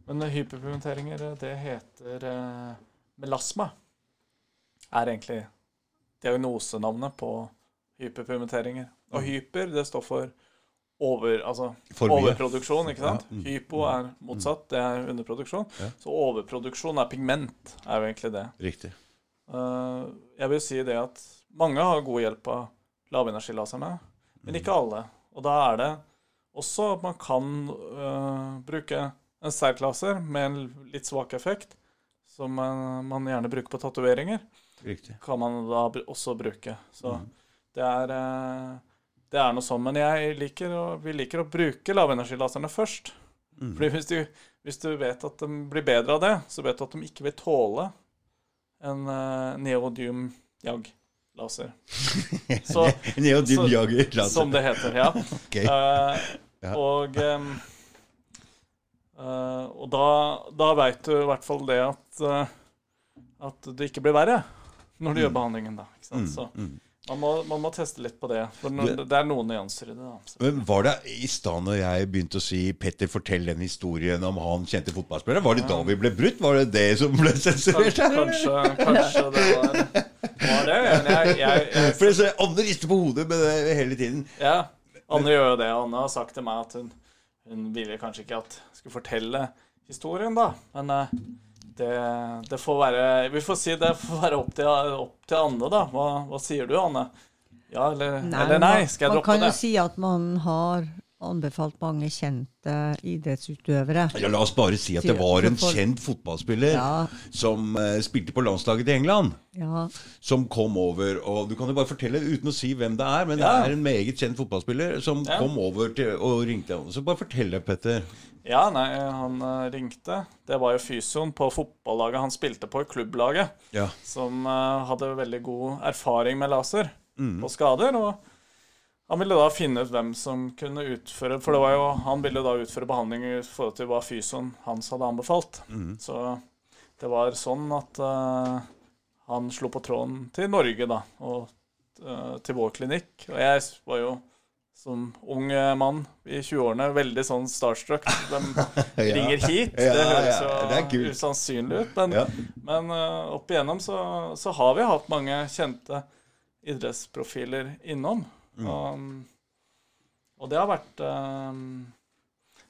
men hyperpigmenteringer, eh, det heter uh, melasma. Er egentlig diagnosenavnet på hyperpigmenteringer. Og Mm. hyper, det står for over, altså overproduksjon, ikke sant? Ja, mm. Hypo er motsatt, det er underproduksjon. Ja. Så overproduksjon er pigment, er jo egentlig det. Riktig. Uh, jeg vil si det at mange har god hjelp av lavenergilaserne, men ikke alle. Og da er det også at man kan eh, bruke en sterklaser med en litt svak effekt, som man, man gjerne bruker på tatoveringer, Riktig. kan man da også bruke. Så mm. det er eh, det er noe sånn. Men jeg liker å, vi liker å bruke lavenergilaserne først. Mm. Fordi hvis du, hvis du vet at de blir bedre av det, så vet du at de ikke vil tåle en uh, neodium jag-laser. Så, Neodym jager. laser. som det heter, ja. okay. uh, Ja. Og um, uh, Og da, da veit du i hvert fall det at uh, At det ikke blir verre når du Mm. gjør behandlingen, da. Ikke sant? Mm, Så mm. Man må, man må teste litt på det. For Det- er noen nyanser i det. da. Men Var det i stad når jeg begynte å si 'Petter, fortell den historien om han kjente fotballspilleren'? Var det da vi ble brutt? Var det det som ble sensurert? Kanskje, kanskje det var, var det. Jeg, jeg, jeg, For jeg Anne rister på hodet med det hele tiden. ja, Anne gjør jo det. Anne har sagt til meg at hun, hun ville kanskje ikke at jeg skulle fortelle historien, da. Men eh, det, det får være Vi får si det får være opp til, opp til Anne, da. Hva, hva sier du, Anne? Ja eller nei? Eller nei? Skal jeg man kan jo si at man har anbefalt mange kjente idrettsutøvere. Ja, la oss bare si at det var en kjent fotballspiller Ja, som uh, spilte på landslaget til England. ja. Som kom over og Du kan jo bare fortelle uten å si hvem det er, men Ja. det er en meget kjent fotballspiller som Ja. kom over til, og ringte. Så bare fortell det, Petter. Ja, nei, han eh, ringte. Det var jo fysioen på fotballaget han spilte på i klubblaget, Ja. som uh, hadde veldig god erfaring med laser Mm. og skader. Og han ville da finne ut hvem som kunne utføre For det var jo, han ville da utføre behandling i forhold til hva fysioen hans hadde anbefalt. Mm. Så det var sånn at uh, han slo på tråden til Norge, da, og uh, til vår klinikk. Og jeg var jo som ung mann i 20-årene veldig sånn starstruck. De ringer hit? Ja, det høres jo usannsynlig ut. Men, men eh, opp igjennom så, så har vi hatt mange kjente idrettsprofiler innom. Mm. Og, og det har vært eh,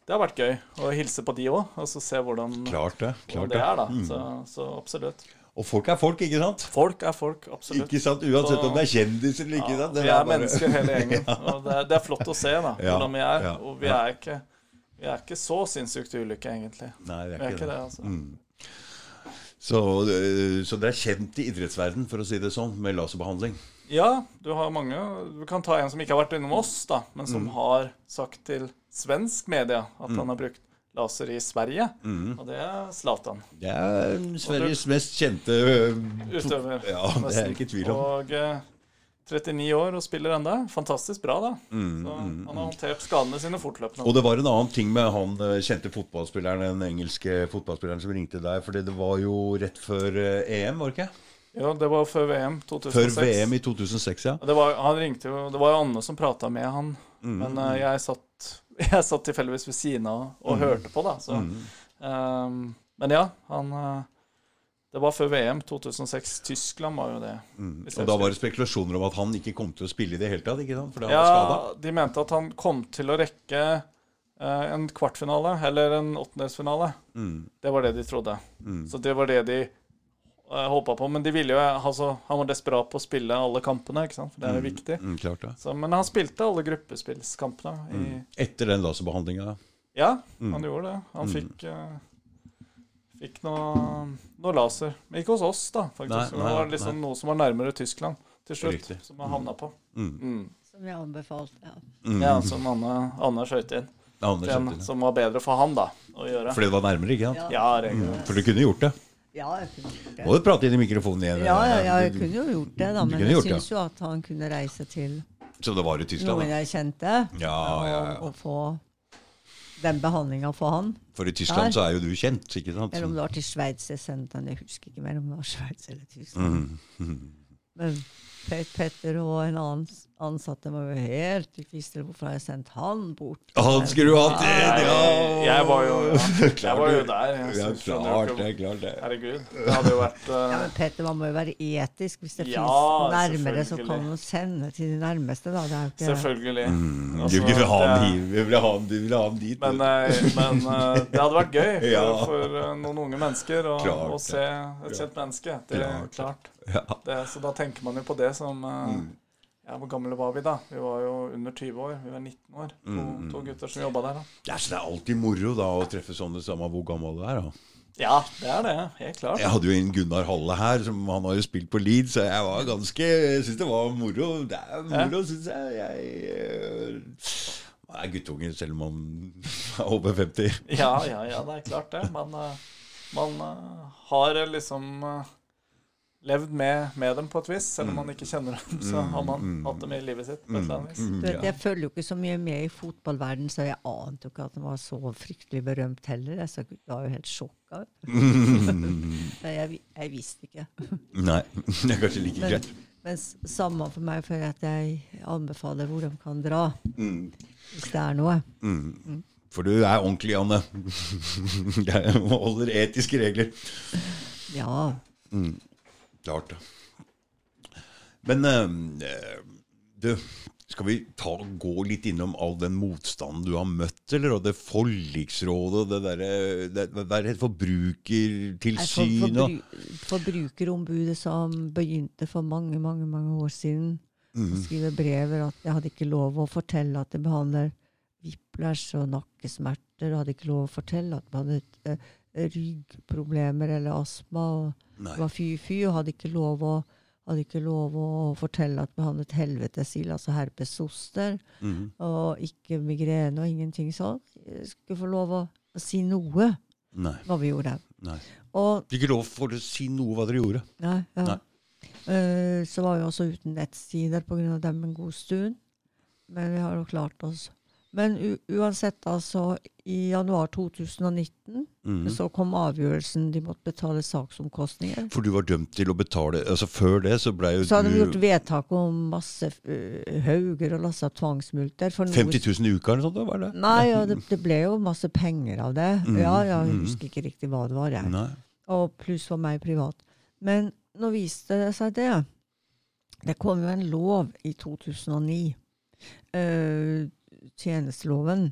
Det har vært gøy å hilse på de òg, og så se hvordan, Klart det. Klart det det. er. da. Mm. Så, så absolutt. Og folk er folk, ikke sant? Folk er folk, absolutt. Ikke sant? Uansett Så- om det er kjendiser eller ikke. Ja, sant? Det vi er bare- mennesker hele gjengen. Og det er, det er flott å se da, Ja, hvordan vi er. ja, Og vi ja. er ikke, vi er ikke så sinnssykt ulykke, egentlig. Nei, det Vi er ikke det, altså. Mm. Så, øh, så det er kjent i idrettsverden, for å si det sånn, med laserbehandling. Ja, du har mange. Du kan ta en som ikke har vært innom oss, da, men som Mm. har sagt til svensk media at han har brukt laser i Sverige. Mm. Og det er Zlatan. Det er Sveriges mest kjente øh, Utøver. Ja, det er jeg ikke tvil om. Og eh, 39 år og spiller enda. Fantastisk bra, da. Mm, Så mm, han har håndtert skadene sine fortløpende. Og det var en annen ting med han øh, kjente fotballspilleren, den engelske fotballspilleren som ringte deg, fordi det var jo rett før øh, EM, var det ikke? Ja, det var før VM 2006. Før VM i 2006, ja. Det var, han ringte jo, det var jo Anne som prata med han, Mm, men uh, jeg satt, jeg satt tilfeldigvis ved siden av og hørte på, da. Så, mm. Um, men ja, han uh, Det var før VM 2006. Tyskland var jo det. Mm. Og da var det spekulasjoner om at han ikke kom til å spille i det hele tatt, ikke sant? Fordi han Ja, var skada. de mente at han kom til å rekke eh, en kvartfinale, eller en åttendelsfinale. Mm, Det var det de trodde. mm. Så det var det de Håpet på, Men de ville jo, altså, han var desperat på å spille alle kampene, ikke sant? for det er jo viktig. Mm, klart det. Så, men han spilte alle gruppespillskampene. I, Etter den laserbehandlinga. Ja, Mm. han gjorde det. Han fikk, uh, fikk noe, noe laser. Men ikke hos oss, da, faktisk. Nei, det var liksom noe som var nærmere Tyskland til slutt. Riktig. Som han havna på. Mm. Mm. Som vi anbefalte. Ja. Mm. Ja, som Anne, Anne skøyt inn. Anne Den som var bedre for han, da, å gjøre. Fordi det var nærmere, ikke sant? Ja. Ja, mm. For du kunne gjort det. Ja, jeg kunne gjort det. Må du prate inn i mikrofonen igjen? Ja, ja, ja, jeg kunne jo gjort det, da. Men jeg syns jo at han kunne reise til Så det var i Tyskland? noen jeg kjente, Ja, ja, ja. og få den behandlinga for han. For i Tyskland Der. så er jo du kjent, ikke sant? Eller om det var til Sveits jeg sendte han, jeg husker ikke mer om det var Sveits eller Tyskland. Mm. Men Pet Petter og en annen ansatte var jo helt ikke visste hvorfor jeg sendt han bort. Han skulle jo hatt det! Ja. jeg var jo ja, jeg var jo der. Jeg Ja, skjønner jo klart jeg er klart det. Herregud. Det hadde jo vært Ja, eh, men Petter, man må jo være etisk. Hvis det Ja, finnes nærmere, så kan man sende til de nærmeste. da. Det er ikke... Selvfølgelig. Mm. Du vil ha han hit, du vil ha han, du ville ha han dit. Men, eh, men uh, det hadde vært gøy for, Ja. for uh, noen unge mennesker å, Klart å se et kjent menneske. Det er Klart klart. ja. Det, så da tenker man jo på det som eh, Mm. Ja, hvor gamle var vi da? Vi var jo under 20 år. Vi var 19 år. To, Mm, mm. to gutter som jobba der. da. Ja, så det er alltid moro da å treffe sånne samme hvor gammel du er. da. Ja, det er det. Helt klart. Jeg hadde jo en Gunnar Halle her, som han har jo spilt på Leed, så jeg var ganske Jeg syns det var moro. Det er moro, syns jeg. Jeg Man er guttunge selv om man er over 50. Ja, ja, ja, det er klart det. Man, eh, man eh, har liksom eh, levd med, med dem på et vis. Selv om man ikke kjenner dem, så har man Mm. hatt dem i livet sitt. på et eller annet vis. Mm, Du vet, jeg følger jo ikke så mye med i fotballverden, så jeg ante jo ikke at han var så fryktelig berømt heller. Jeg så, jeg var jo helt sjokka. Nei, jeg, jeg visste ikke. Nei, det er kanskje like greit. men samme for meg, for at jeg anbefaler hvor de kan dra, Mm. hvis det er noe. Mm. For du er ordentlig, Anne. Jeg holder etiske regler. Ja. Klart det. Men eh, du, skal vi ta, gå litt innom all den motstanden du har møtt, eller? Og det forliksrådet, det derre det, Hva er det? Forbrukertilsynet For, forbru, forbrukerombudet som begynte for mange, mange mange år siden Mm. å skrive brever at jeg hadde ikke lov å fortelle at jeg behandler whiplash og nakkesmerter. Jeg hadde ikke lov å fortelle at jeg hadde eh, ryggproblemer eller astma. og Nei. Det var fy-fy, og hadde ikke lov å hadde ikke lov å fortelle at vi hadde et helvetesil, altså herpes zoster, Mhm. og ikke migrene og ingenting sånn. Skulle få lov å, å si noe Nei. hva vi gjorde. Nei. Og Fikk ikke lov for å si noe hva dere gjorde. Nei, ja. Nei. Eh, så var vi også uten nettsider pga. dem en god stund. Men vi har jo klart oss. Men uansett, altså, i januar 2019 mm. så kom avgjørelsen. De måtte betale saksomkostninger. For du var dømt til å betale Altså Før det så ble jo Så hadde de du gjort vedtak om masse uh, hauger og lassa tvangsmulter. for 50 000 i uka eller noe sånt? Var det? Nei, ja, det, det ble jo masse penger av det. Mm. Ja, jeg mhm. husker ikke riktig hva det var. jeg. Nei. og pluss for meg privat. Men nå viste det seg det. Det kom jo en lov i 2009, eh, tjenesteloven,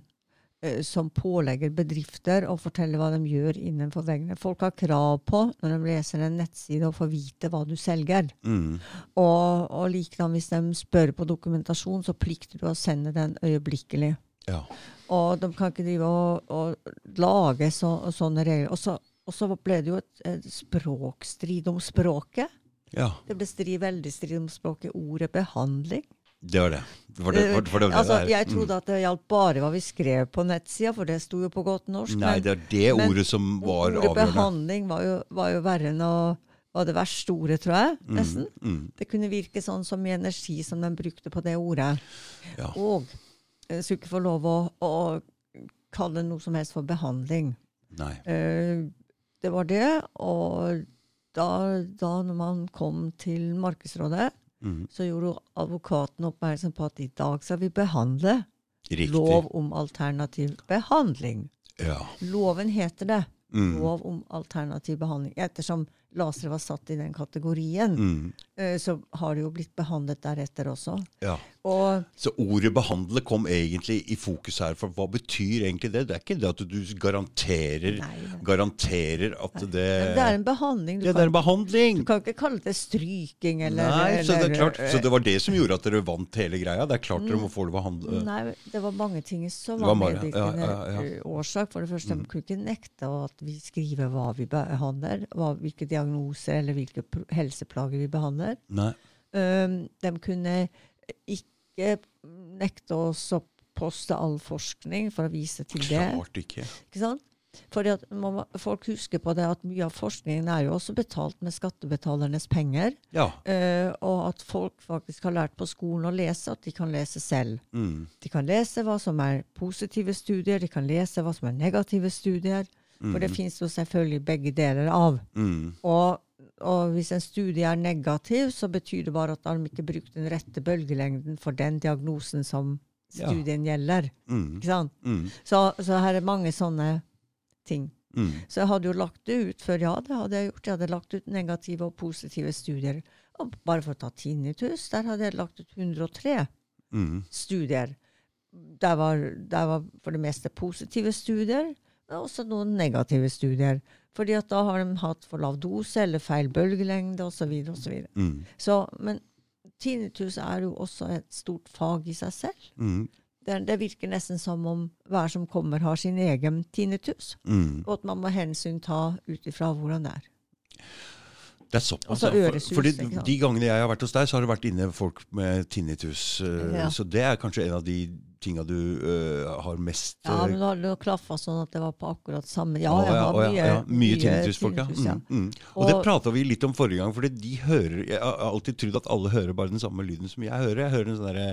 eh, som pålegger bedrifter å fortelle hva de gjør innenfor veggene. Folk har krav på, når de leser en nettside, å få vite hva du selger. Mm. Og, og likedan hvis de spør på dokumentasjon, så plikter du å sende den øyeblikkelig. Ja. Og de kan ikke drive og, og lage så, sånne regler. Og så, og så ble det jo et, et språkstrid om språket. ja. Det ble strid, veldig strid om språket. Ordet behandling. Det var det. For det, for, for det, var det altså, jeg Mm. trodde at det gjaldt bare hva vi skrev på nettsida, for det sto jo på godt norsk. Nei, men det er det ordet som var ordet avgjørende. behandling var jo, var jo verre enn å var det verste ordet, tror jeg. nesten. Mm, mm, Det kunne virke sånn som i energi som de brukte på det ordet. ja. Og jeg skulle ikke få lov å, å kalle noe som helst for behandling. Nei. Eh, det var det. Og da, da når man kom til Markedsrådet, Mm, så gjorde advokaten oppmerksom på at i dag skal vi behandle riktig. lov om alternativ behandling. Ja. Loven heter det. Mm, Lov om alternativ behandling. Ettersom lasere var satt i den kategorien, Mm. Eh, så har det jo blitt behandlet deretter også. Ja. Og Så ordet 'behandle' kom egentlig i fokus her. For hva betyr egentlig det? Det er ikke det at du garanterer, Nei, nei. garanterer at det det er en behandling. Du, Ja, det er en kan, behandling! du kan ikke kalle det stryking eller Nei, så det, klart, så eh, det var det som gjorde at dere vant hele greia? Det er klart dere må få det behandlet Nei, det var mange ting som var, var medvirkende ja, ja, ja. eh, årsak. For det første, Mm. de kunne ikke nekte at vi skriver hva vi behandler, hva, hvilke diagnoser eller hvilke helseplager vi behandler. Nei. Um, de kunne ikke nekte oss å poste all forskning for å vise til det. Klart ikke. Ikke sant? Fordi at må- Folk husker på det at mye av forskningen er jo også betalt med skattebetalernes penger. Ja. Uh, og at folk faktisk har lært på skolen å lese, at de kan lese selv. Mm. De kan lese hva som er positive studier, de kan lese hva som er negative studier. For det finnes jo selvfølgelig begge deler av. Mm. Og, og hvis en studie er negativ, så betyr det bare at de ikke bruker den rette bølgelengden for den diagnosen som Ja. studien gjelder. Mm. Ikke sant? Mm. Så, så her er mange sånne ting. Mm. Så jeg hadde jo lagt det ut før, ja, det hadde jeg gjort. Jeg hadde lagt ut negative og positive studier. Og bare for å ta tinnitus, der hadde jeg lagt ut 103 Mm. studier. Der var, der var for det meste positive studier, men også noen negative studier. Fordi at da har de hatt for lav dose eller feil bølgelengde osv. Videre. Mm. så Men tinnitus er jo også et stort fag i seg selv. Mm. Det, det virker nesten som om hver som kommer, har sin egen tinnitus. Mm. Og at man må hensynta ut ifra hvordan det er. Det er såpass. Altså, så. For- øresus, fordi de gangene jeg har vært hos deg, så har det vært inne folk med tinnitus. Uh, Ja. Så det er kanskje en av de tinga du uh, har mest Ja, eh, men da det klaffa sånn at det var på akkurat samme Ja, jeg har mye, ja. mye tinnitusfolk, ja. ja. Mm, mm. Og, det Og- prata vi litt om forrige gang, fordi de hører Jeg har alltid trodd at alle hører bare den samme lyden som jeg hører. Jeg hører en sånn derre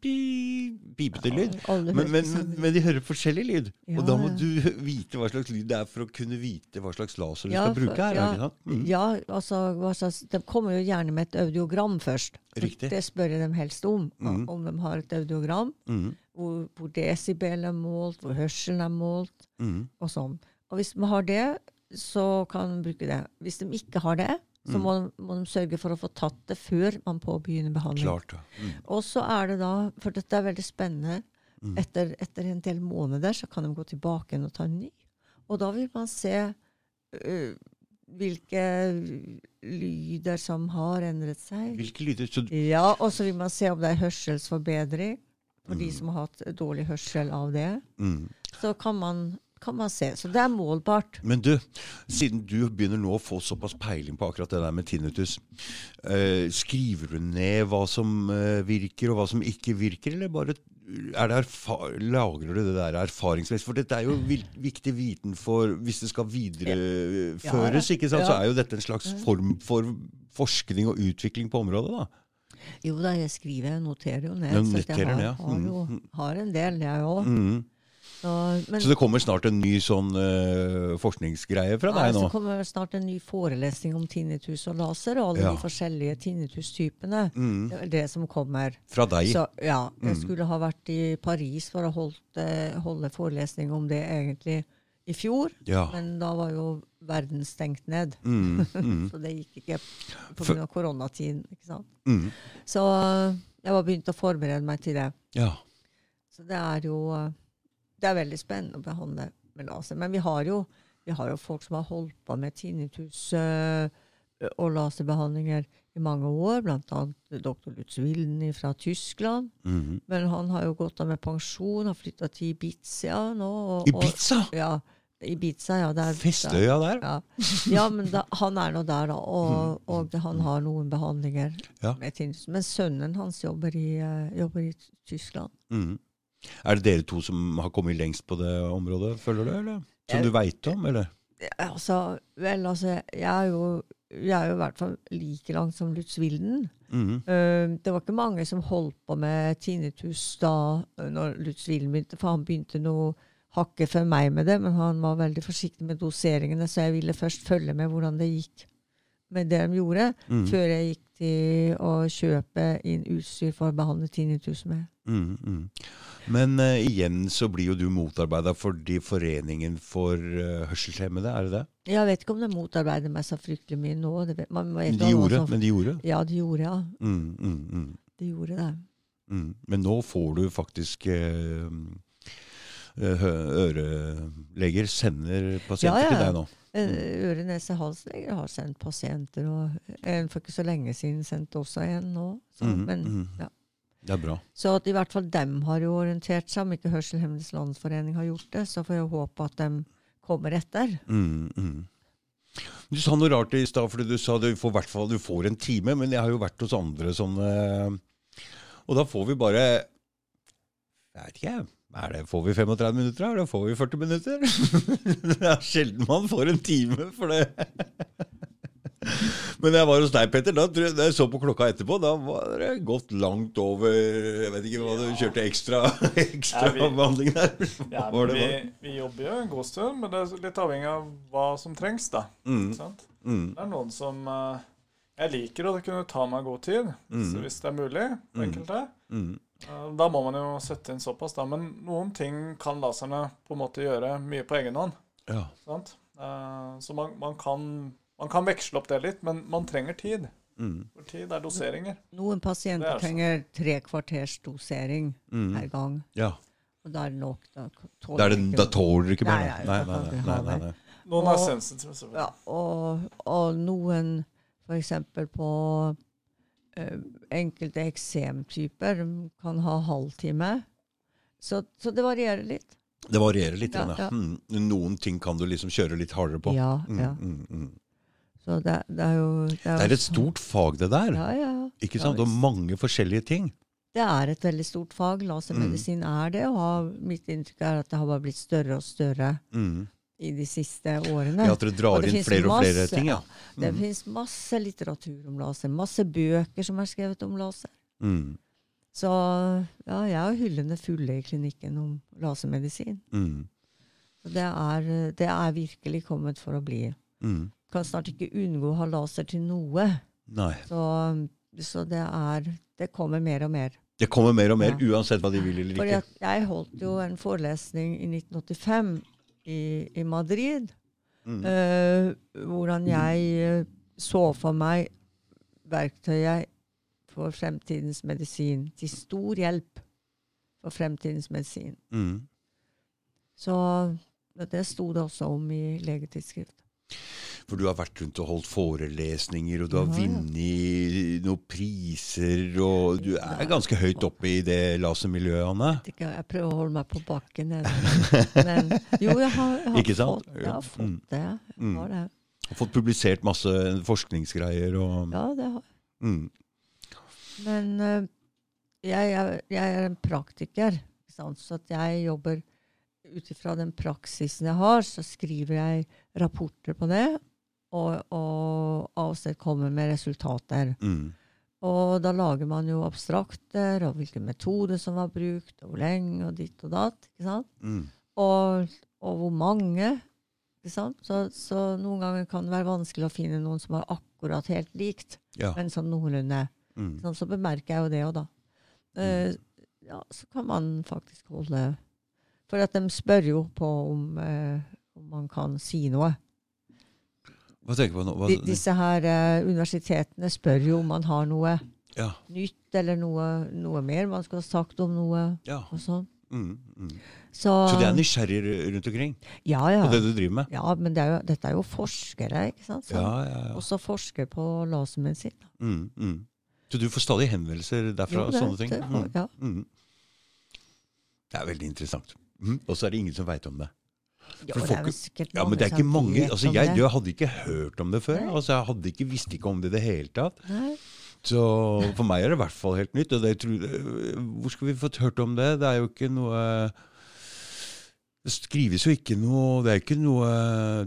pi- pipete lyd. Men, men, men de hører forskjellig lyd. Og da må du vite hva slags lyd det er for å kunne vite hva slags laser du skal bruke her. ja? Mm. Ja, altså, slags, De kommer jo gjerne med et audiogram først. Riktig. Det spør jeg dem helst om. Mm. Om de har et audiogram. Mm. Hvor, hvor desibel er målt, hvor hørselen er målt, Mm. og sånn. Og Hvis de har det, så kan de bruke det. Hvis de ikke har det, så Mm. må, de, må de sørge for å få tatt det før man påbegynner behandling. Klart. ja. Mm. Og så er det da, for dette er veldig spennende, etter, etter en del måneder så kan de gå tilbake igjen og ta en ny. Og da vil man se øh, hvilke lyder som har endret seg. Hvilke lyder Ja, og så vil man se om det er hørselsforbedring for de Mm. som har hatt dårlig hørsel av det. mm. Så kan man, kan man se. Så det er målbart. Men du, siden du begynner nå å få såpass peiling på akkurat det der med tinnitus, eh, skriver du ned hva som eh, virker og hva som ikke virker, eller bare lagrer du det der erfaringsmessig? For dette er jo viktig viten for Hvis det skal videreføres, ikke sant, så er jo dette en slags form for forskning og utvikling på området. da. Jo da, jeg skriver, jeg noterer jo ned. Ja, så jeg har, har, jo, Mm. har en del, jeg òg. Mm. Men Så det kommer snart en ny sånn uh, forskningsgreie fra deg så nå? kommer det snart en ny forelesning om tinnitus og laser, og alle Ja. de forskjellige tinnitus-typene. Mm. Det det som kommer. Fra deg? Så ja, jeg Mm. skulle ha vært i Paris for å holdt, eh, holde forelesning om det egentlig i fjor, Ja. men da var jo verden stengt ned. Mm. Mm. Så det gikk ikke pga. koronatiden. ikke sant? Mm. Så eh, jeg var begynt å forberede meg til det. Ja. Så det er jo det er veldig spennende å behandle med laser. Men vi har jo, vi har jo folk som har holdt på med tinnitus eh, og laserbehandlinger i mange år, bl.a. dr. Lutz Wilden fra Tyskland. Mm. Men han har jo gått av med pensjon, har flytta til Ibiza nå. Og, Ibiza? Og, ja, Ibiza, ja. Der, Festøya der? Ja. ja, men da, han er nå der, da. Og, og det, han har noen behandlinger Ja. med tinnitus. Men sønnen hans jobber i, eh, jobber i Tyskland. Mm. Er det dere to som har kommet lengst på det området, føler du? eller? Som du veit om, eller? Altså, vel, altså, jeg er jo jeg er jo i hvert fall like langt som Lutz Wilden. Mm. Eh, det var ikke mange som holdt på med tinnitus da eh, når Lutz Wilden begynte, for han begynte noe hakket før meg med det, men han var veldig forsiktig med doseringene, så jeg ville først følge med hvordan det gikk med det de gjorde, Mm. før jeg gikk til å kjøpe inn utstyr for å behandle tinnitus med. Mm, mm. Men uh, igjen så blir jo du motarbeida fordi Foreningen for uh, hørselshemmede, er det det? Jeg vet ikke om de motarbeider meg så fryktelig mye nå. Det vet, man man de gjorde, som, men de gjorde. Ja, de gjorde, ja. Mm, mm, mm, De gjorde det. mm. Men nå får du faktisk eh, eh, Øreleger sender pasienter Ja, ja. til deg nå. Eh, Øre-, nese-, halsleger har sendt pasienter, og en for ikke så lenge siden sendte også en nå. Så, Mm, men, mm. ja. Det er bra. så at i hvert fall dem har jo orientert seg, om ikke Hørselshemmedes Landsforening har gjort det, så får jeg håpe at de kommer etter. Mm, mm. Du sa noe rart i stad, fordi du sa du får, hvert fall, du får en time, men jeg har jo vært hos andre sånne Og da får vi bare Jeg vet ikke, er det, får vi 35 minutter, eller får vi 40 minutter? det er sjelden man får en time for det. Men jeg var hos deg, Petter. Da, da jeg så på klokka etterpå, da var det gått langt over Jeg vet ikke hva du kjørte ekstra, ekstra Ja, vi- behandling der. Ja, vi, vi jobber jo en god stund, men det er litt avhengig av hva som trengs, da. Mm, sant? mm, Det er noen som eh, Jeg liker å kunne ta meg god tid, Mm. så hvis det er mulig. Mm. enkelte. mm, Da må man jo sette inn såpass, da. Men noen ting kan laserne på en måte gjøre mye på egen hånd. ja. Sant? Eh, Så man, man, kan, man kan veksle opp det litt, men man trenger tid. Mm, For tid er doseringer. Noen pasienter er trenger tre kvarters dosering mm, per gang. ja. Og da er det nok. Da, tåler er det, ikke- da tåler du ikke mer? Nei, nei, Nei, nei, nei. Noen er sensitive, selvfølgelig. Ja, og, og noen f.eks. på enkelte eksemtyper kan ha halvtime. Så, så det varierer litt. Det varierer litt. Ja, Ja. Mm, Noen ting kan du liksom kjøre litt hardere på. Ja, Mm, ja. mm, mm. Så det, det er jo Det er, Det er et stort fag, det der. Ja, ja. Ikke sant? Og mange forskjellige ting. Det er et veldig stort fag. Lasermedisin Mm. er det. Og mitt inntrykk er at det har bare blitt større og større Mm. I de siste årene. Ja, At dere drar inn flere og flere ting, ja. Det Mm. finnes masse litteratur om laser. Masse bøker som er skrevet om laser. Mm. Så ja, jeg har hyllene fulle i klinikken om lasermedisin. Mm. Det er, det er virkelig kommet for å bli. Mm. Kan snart ikke unngå å ha laser til noe. Nei. Så, så det er Det kommer mer og mer. Det kommer mer og mer, Ja. uansett hva de vil eller Fordi ikke. at jeg holdt jo en forelesning i 1985 i, i Madrid. Mm. eh, hvordan jeg eh, så for meg verktøyet for fremtidens medisin. Til stor hjelp for fremtidens medisin. Mm. Så det sto det også om i legetidsskrift. For du har vært rundt og holdt forelesninger, og du har Ja, ja. vunnet noen priser, og du er ganske høyt oppe i det lasermiljøet, Anne. Jeg, ikke, Jeg prøver å holde meg på bakken. Men jo, jeg har, jeg har fått, jeg har fått Mm. det. Jeg Mm. har det. Har fått publisert masse forskningsgreier og Ja, det har mm. Men eh, jeg, er- jeg en praktiker, så jeg jobber ut ifra den praksisen jeg har, så skriver jeg rapporter på det, og, og avstedkommer med resultater. Mm. Og da lager man jo abstrakter, og hvilken metode som var brukt, og hvor lenge, og ditt og datt. ikke sant? Mm. Og, og hvor mange. ikke sant? Så, så noen ganger kan det være vanskelig å finne noen som er akkurat helt likt, Ja. men sånn noenlunde. Mm. Sånn, så bemerker jeg jo det òg, da. Uh, ja, så kan man faktisk holde For at de spør jo på om, uh, om man kan si noe. Hva tenker du på nå? Hva, De, disse her uh, universitetene spør jo om man har noe ja. nytt, eller noe, noe mer man skulle ha sagt om noe. ja. og sånn. Mm. Mm. Så, Så det er nysgjerrige rundt omkring ja, ja. på det du driver med? ja, men det er jo, dette er jo forskere, ikke sant? Som Ja, ja, ja. også forsker på lasermedisin. Mm. Mm. Så du får stadig henvendelser derfra? Jo, det- sånne ting? det Mm. ja. Mm. Det er veldig interessant. Og så er det ingen som veit om det. Jo, det er sikkert Ja, men det er ikke mange altså jeg, det. jeg hadde ikke hørt om det før. Altså Jeg hadde ikke, visste ikke om det i det hele tatt. Nei. Så for meg er det i hvert fall helt nytt. Det, tror, hvor skulle vi fått hørt om det? Det er jo ikke noe Det skrives jo ikke noe Det er ikke noe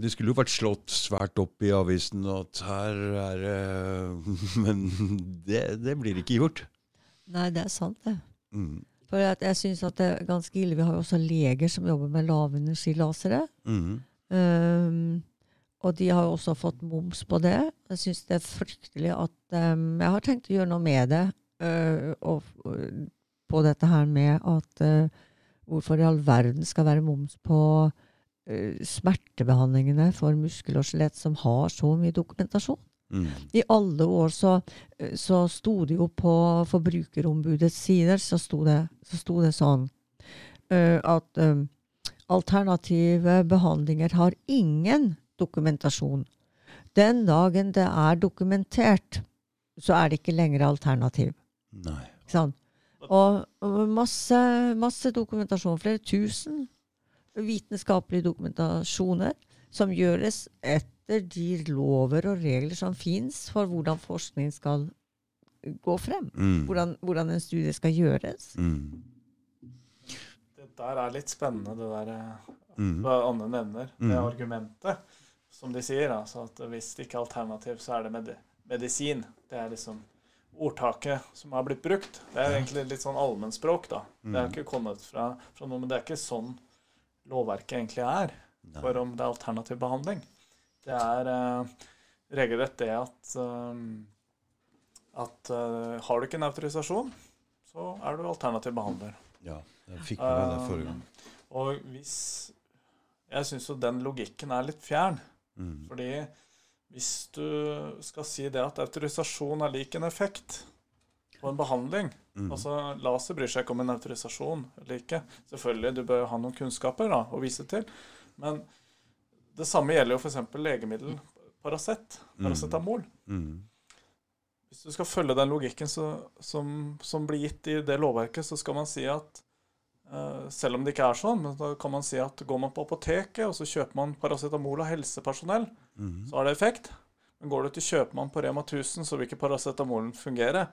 Det skulle jo vært slått svært opp i avisen at her er det Men det, det blir ikke gjort. Nei, det er sant, det. Mm. For jeg syns at det er ganske ille. Vi har jo også leger som jobber med lavenergilasere. Mm. Um, og de har jo også fått moms på det. Jeg syns det er fryktelig at um, Jeg har tenkt å gjøre noe med det. uh, og, uh, på dette her med at uh, Hvorfor i all verden skal være moms på eh, smertebehandlingene for muskel og skjelett som har så mye dokumentasjon. Mm. I alle år så, eh, så sto det jo på Forbrukerombudets sider så sto det, så sto det sånn uh, at um, alternative behandlinger har ingen dokumentasjon. Den dagen det er dokumentert, så er det ikke lenger alternativ. Nei. Sånn. Og, og masse, masse dokumentasjon, flere tusen vitenskapelige dokumentasjoner som gjøres etter de lover og regler som fins for hvordan forskning skal gå frem. Mm. Hvordan, hvordan en studie skal gjøres. Mm. Det der er litt spennende, det der eh, Mm. Anne nevner. Det Mm. argumentet, som de sier. Altså at hvis det ikke er alternativ, så er det med medisin. Det er liksom ordtaket som har blitt brukt. Det er egentlig litt sånn allmennspråk, da. Det er Mm. ikke kommet fra, fra noe, men det er ikke sånn lovverket egentlig er Nei. for om det er alternativ behandling. Det er eh, regelrett det at eh, at eh, har du ikke en autorisasjon, så er du alternativ behandler. Ja, jeg fikk med det Eh, forrige gang. Og hvis Jeg syns jo den logikken er litt fjern. Mm. Fordi hvis du skal si det at autorisasjon er lik en effekt på en behandling Mm. Altså, Laser bryr seg ikke om en autorisasjon eller ikke. Selvfølgelig, du bør jo ha noen kunnskaper da, å vise til. Men det samme gjelder jo f.eks. legemiddel Paracet, Mm. paracetamol. Mm. Hvis du skal følge den logikken så, som, som blir gitt i det lovverket, så skal man si at uh, selv om det ikke er sånn, men da kan man si at går man på apoteket og så kjøper man paracetamol av helsepersonell, Mm. så har det effekt. Men går du til kjøpmann på Rema 1000, så vil ikke paracetamolen fungere.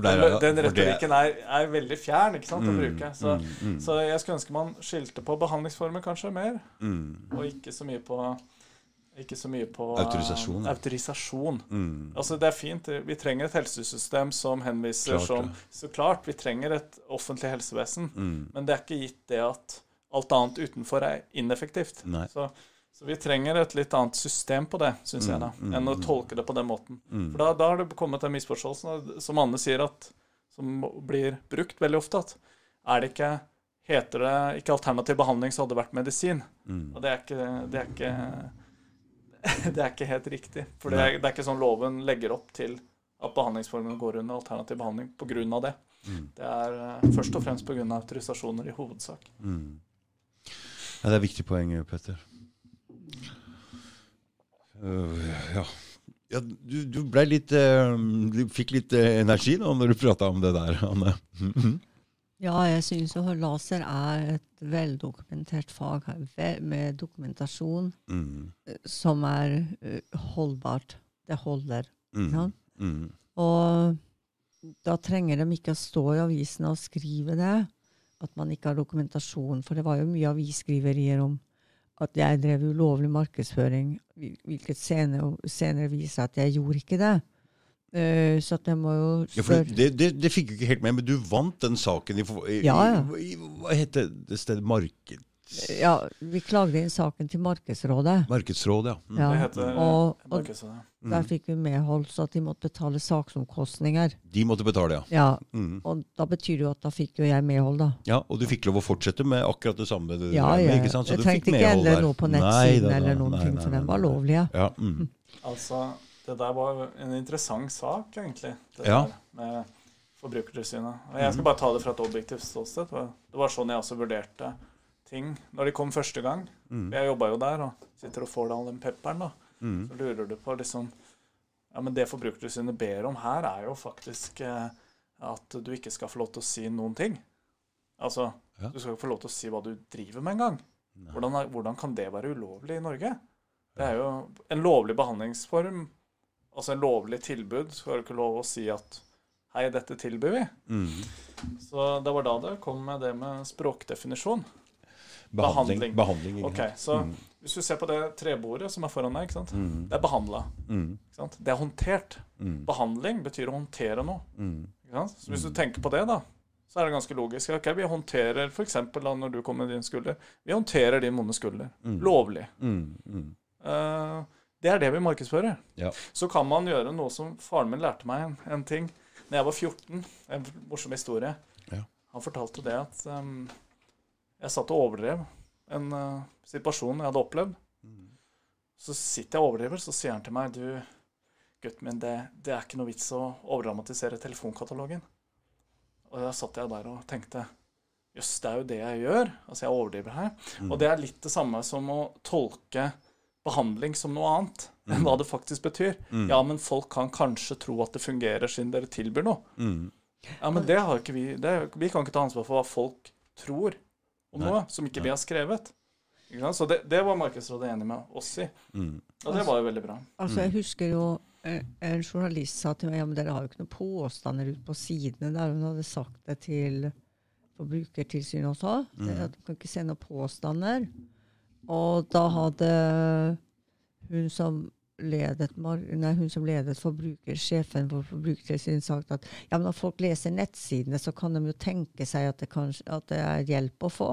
Den for retorikken er, er veldig fjern ikke sant, å Mm, bruke. Så, mm, mm, så jeg skulle ønske man skilte på behandlingsformer kanskje mer, mm, og ikke så mye på ikke så mye på Autorisasjon, Uh, autorisasjon. mm. Altså Det er fint. Vi trenger et helsesystem som henviser Klart som det. Så klart, vi trenger et offentlig helsevesen. Mm. Men det er ikke gitt det at alt annet utenfor er ineffektivt. Nei. Så, så vi trenger et litt annet system på det, syns jeg, da, Mm, mm, enn å mm. tolke det på den måten. For da, da har det kommet en misforståelse, som Anne sier, at, som blir brukt veldig ofte, at er det ikke Heter det ikke alternativ behandling, så hadde det vært medisin. Og det er ikke Det er ikke, det er ikke helt riktig. For det er, det er ikke sånn loven legger opp til at behandlingsformen går under alternativ behandling pga. det. Mm. Det er uh, først og fremst pga. autorisasjoner i hovedsak. Mm. Ja, det er viktig poeng, Petter. Øh, ja. ja du, du ble litt uh, Du fikk litt uh, energi nå når du prata om det der, Anne. Mhm. Ja, jeg syns jo laser er et veldokumentert fag med dokumentasjon Mm. som er holdbart. Det holder. Mm. Ja. Mm. Og da trenger de ikke å stå i avisene og skrive det, at man ikke har dokumentasjon. For det var jo mye avisskriverier om at jeg drev ulovlig markedsføring, hvilket senere, senere viser at jeg gjorde ikke det. Eh, så at jeg må jo Ja, det, det, det fikk du ikke helt med, men du vant den saken i, i, Ja, ja. i, i Hva heter det stedet? Marked, Ja, vi klagde inn saken til Markedsrådet. Markedsrådet, ja. Mm. Ja. Det heter Og, og Markedsrådet. der fikk vi medhold, så at de måtte betale saksomkostninger. De måtte betale, ja. Ja, Mm. og da betyr det jo at da fikk jo jeg medhold, da. ja. Og du fikk lov å fortsette med akkurat det samme du Ja, drev med, ja. ikke sant? Så Jeg du trengte ikke endre noe på Nei nettsiden da, da. eller noen Nei, ting, nei, for den var lovlig. Ja, mm. Altså, det der var en interessant sak, egentlig. Det Ja. der med Forbrukertilsynet. Og jeg skal bare ta det fra et objektivt ståsted. Det var sånn jeg også vurderte ting når de kom første gang. Mm. Jeg jobba jo der og sitter og får all den pepperen, da. Mm. Så lurer du på liksom Ja, men det Forbrukertilsynet ber om her, er jo faktisk eh, at du ikke skal få lov til å si noen ting. Altså, Ja. du skal ikke få lov til å si hva du driver med engang. Hvordan, er- hvordan kan det være ulovlig i Norge? Det er jo en lovlig behandlingsform, altså en lovlig tilbud, så har du ikke lov å si at hei, dette tilbyr vi. Mm. Så det var da det kom med det med språkdefinisjon. Behandling. Behandling. Behandling ikke Ok, så Mm. hvis du ser på det trebordet som er foran deg? Mm. det er behandla. Mm. Det er håndtert. Mm. Behandling betyr å håndtere noe. Mm. Så hvis du tenker på det, da, så er det ganske logisk. Ok, Vi håndterer f.eks. når du kommer med din skulder. Vi håndterer din vonde skulder. Mm. Lovlig. Mm. Mm. Eh, det er det vi markedsfører. Ja. Så kan man gjøre noe som faren min lærte meg en, en ting. Når jeg var 14, en morsom historie. Ja. Han fortalte det at ehm, jeg satt og overdrev en uh, situasjon jeg hadde opplevd. Mm. Så sitter jeg og overdriver, så sier han til meg Du, gutten min, det, det er ikke noe vits å overdramatisere telefonkatalogen. Og da satt jeg der og tenkte Jøss, det er jo det jeg gjør. Altså, jeg overdriver her. Mm. Og det er litt det samme som å tolke behandling som noe annet enn Mm. hva det faktisk betyr. Mm. Ja, men folk kan kanskje tro at det fungerer siden dere tilbyr noe. Mm. Ja, men det har ikke vi det, Vi kan ikke ta ansvar for hva folk tror om Nei. noe som ikke vi har skrevet. Ikke sant? Så det, det var Markedsrådet enig med oss i. Mm. Og det var jo veldig bra. Altså, jeg husker jo eh, en journalist sa til meg ja, men dere har jo ikke noen påstander ute på sidene der hun hadde sagt det til Forbrukertilsynet også. Det, Mhm. at du kan ikke se noen påstander. Og da hadde hun som ledet, nei, hun som ledet forbruker, sjefen for Forbrukertilsynet sagt at ja, men når folk leser nettsidene, så kan de jo tenke seg at det, kanskje, at det er hjelp å få.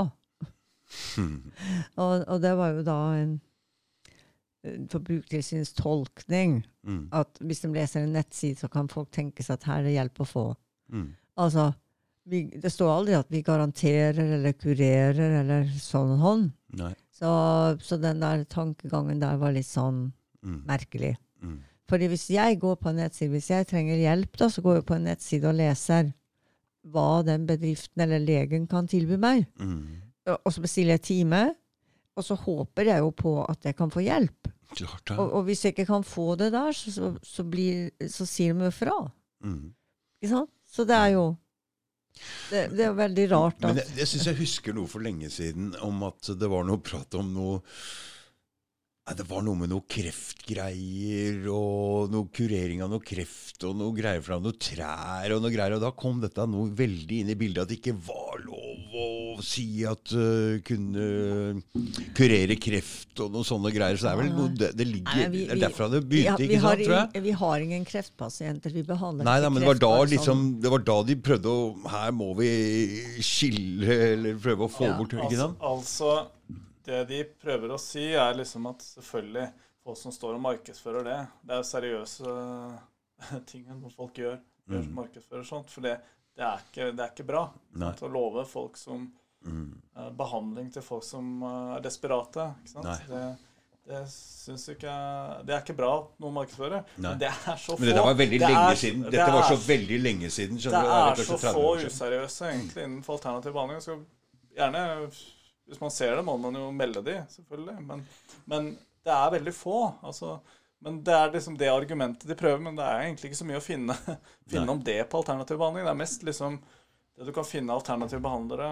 Og, og det var jo da en eh, Forbrukertilsynets tolkning. Mm. At hvis de leser en nettside, så kan folk tenke seg at her er det hjelp å få. Mm. Altså, vi, det står aldri at vi garanterer eller kurerer eller sånn. Nei. Så, så den der tankegangen der var litt sånn Mm. merkelig. Mm. Fordi hvis jeg går på en nettside, hvis jeg trenger hjelp, da, så går jeg på en nettside og leser hva den bedriften eller legen kan tilby meg. Mm. Og så bestiller jeg time, og så håper jeg jo på at jeg kan få hjelp. Klart ja. Og, og hvis jeg ikke kan få det der, så, så, så, blir, så sier de jo fra. Mm. Ikke sant? Så det er jo Det, det er veldig rart Men jeg, jeg syns jeg husker noe for lenge siden om at det var noe prat om noe Nei, Det var noe med noe kreftgreier og noe kurering av noe kreft og noe greier fra noe trær og noe greier. Og da kom dette noe veldig inn i bildet at det ikke var lov å si at uh, kunne kurere kreft og noen sånne greier. Så det er vel noe Det, det ligger Nei, vi- vi- derfra det begynte, ikke sant, tror jeg? vi har ingen kreftpasienter. Vi behandler Nei, men det var, da, liksom, det var da de prøvde å Her må vi skille, eller prøve å få Ja, bort Ikke Altså, altså, det de prøver å si, er liksom at selvfølgelig folk som står og markedsfører det, det er seriøse ting noen folk gjør, gjør Mm. markedsfører sånt. For det, det, er ikke, det er ikke bra Nei. å love folk som Mm. uh, behandling til folk som eh, er desperate. Ikke sant? Nei. Det, det syns ikke jeg Det er ikke bra noen markedsfører. Men det er så få. Men dette var veldig det lenge er- siden. det Dette var så veldig lenge siden. det er, det er så få useriøse egentlig innenfor alternativ behandling. Så gjerne, hvis man ser det, må man jo melde de, selvfølgelig. Men, men det er veldig få. Altså, men det er liksom det argumentet de prøver, men det er egentlig ikke så mye å finne, finne om det på alternativ behandling. Det er mest liksom det du kan finne alternative behandlere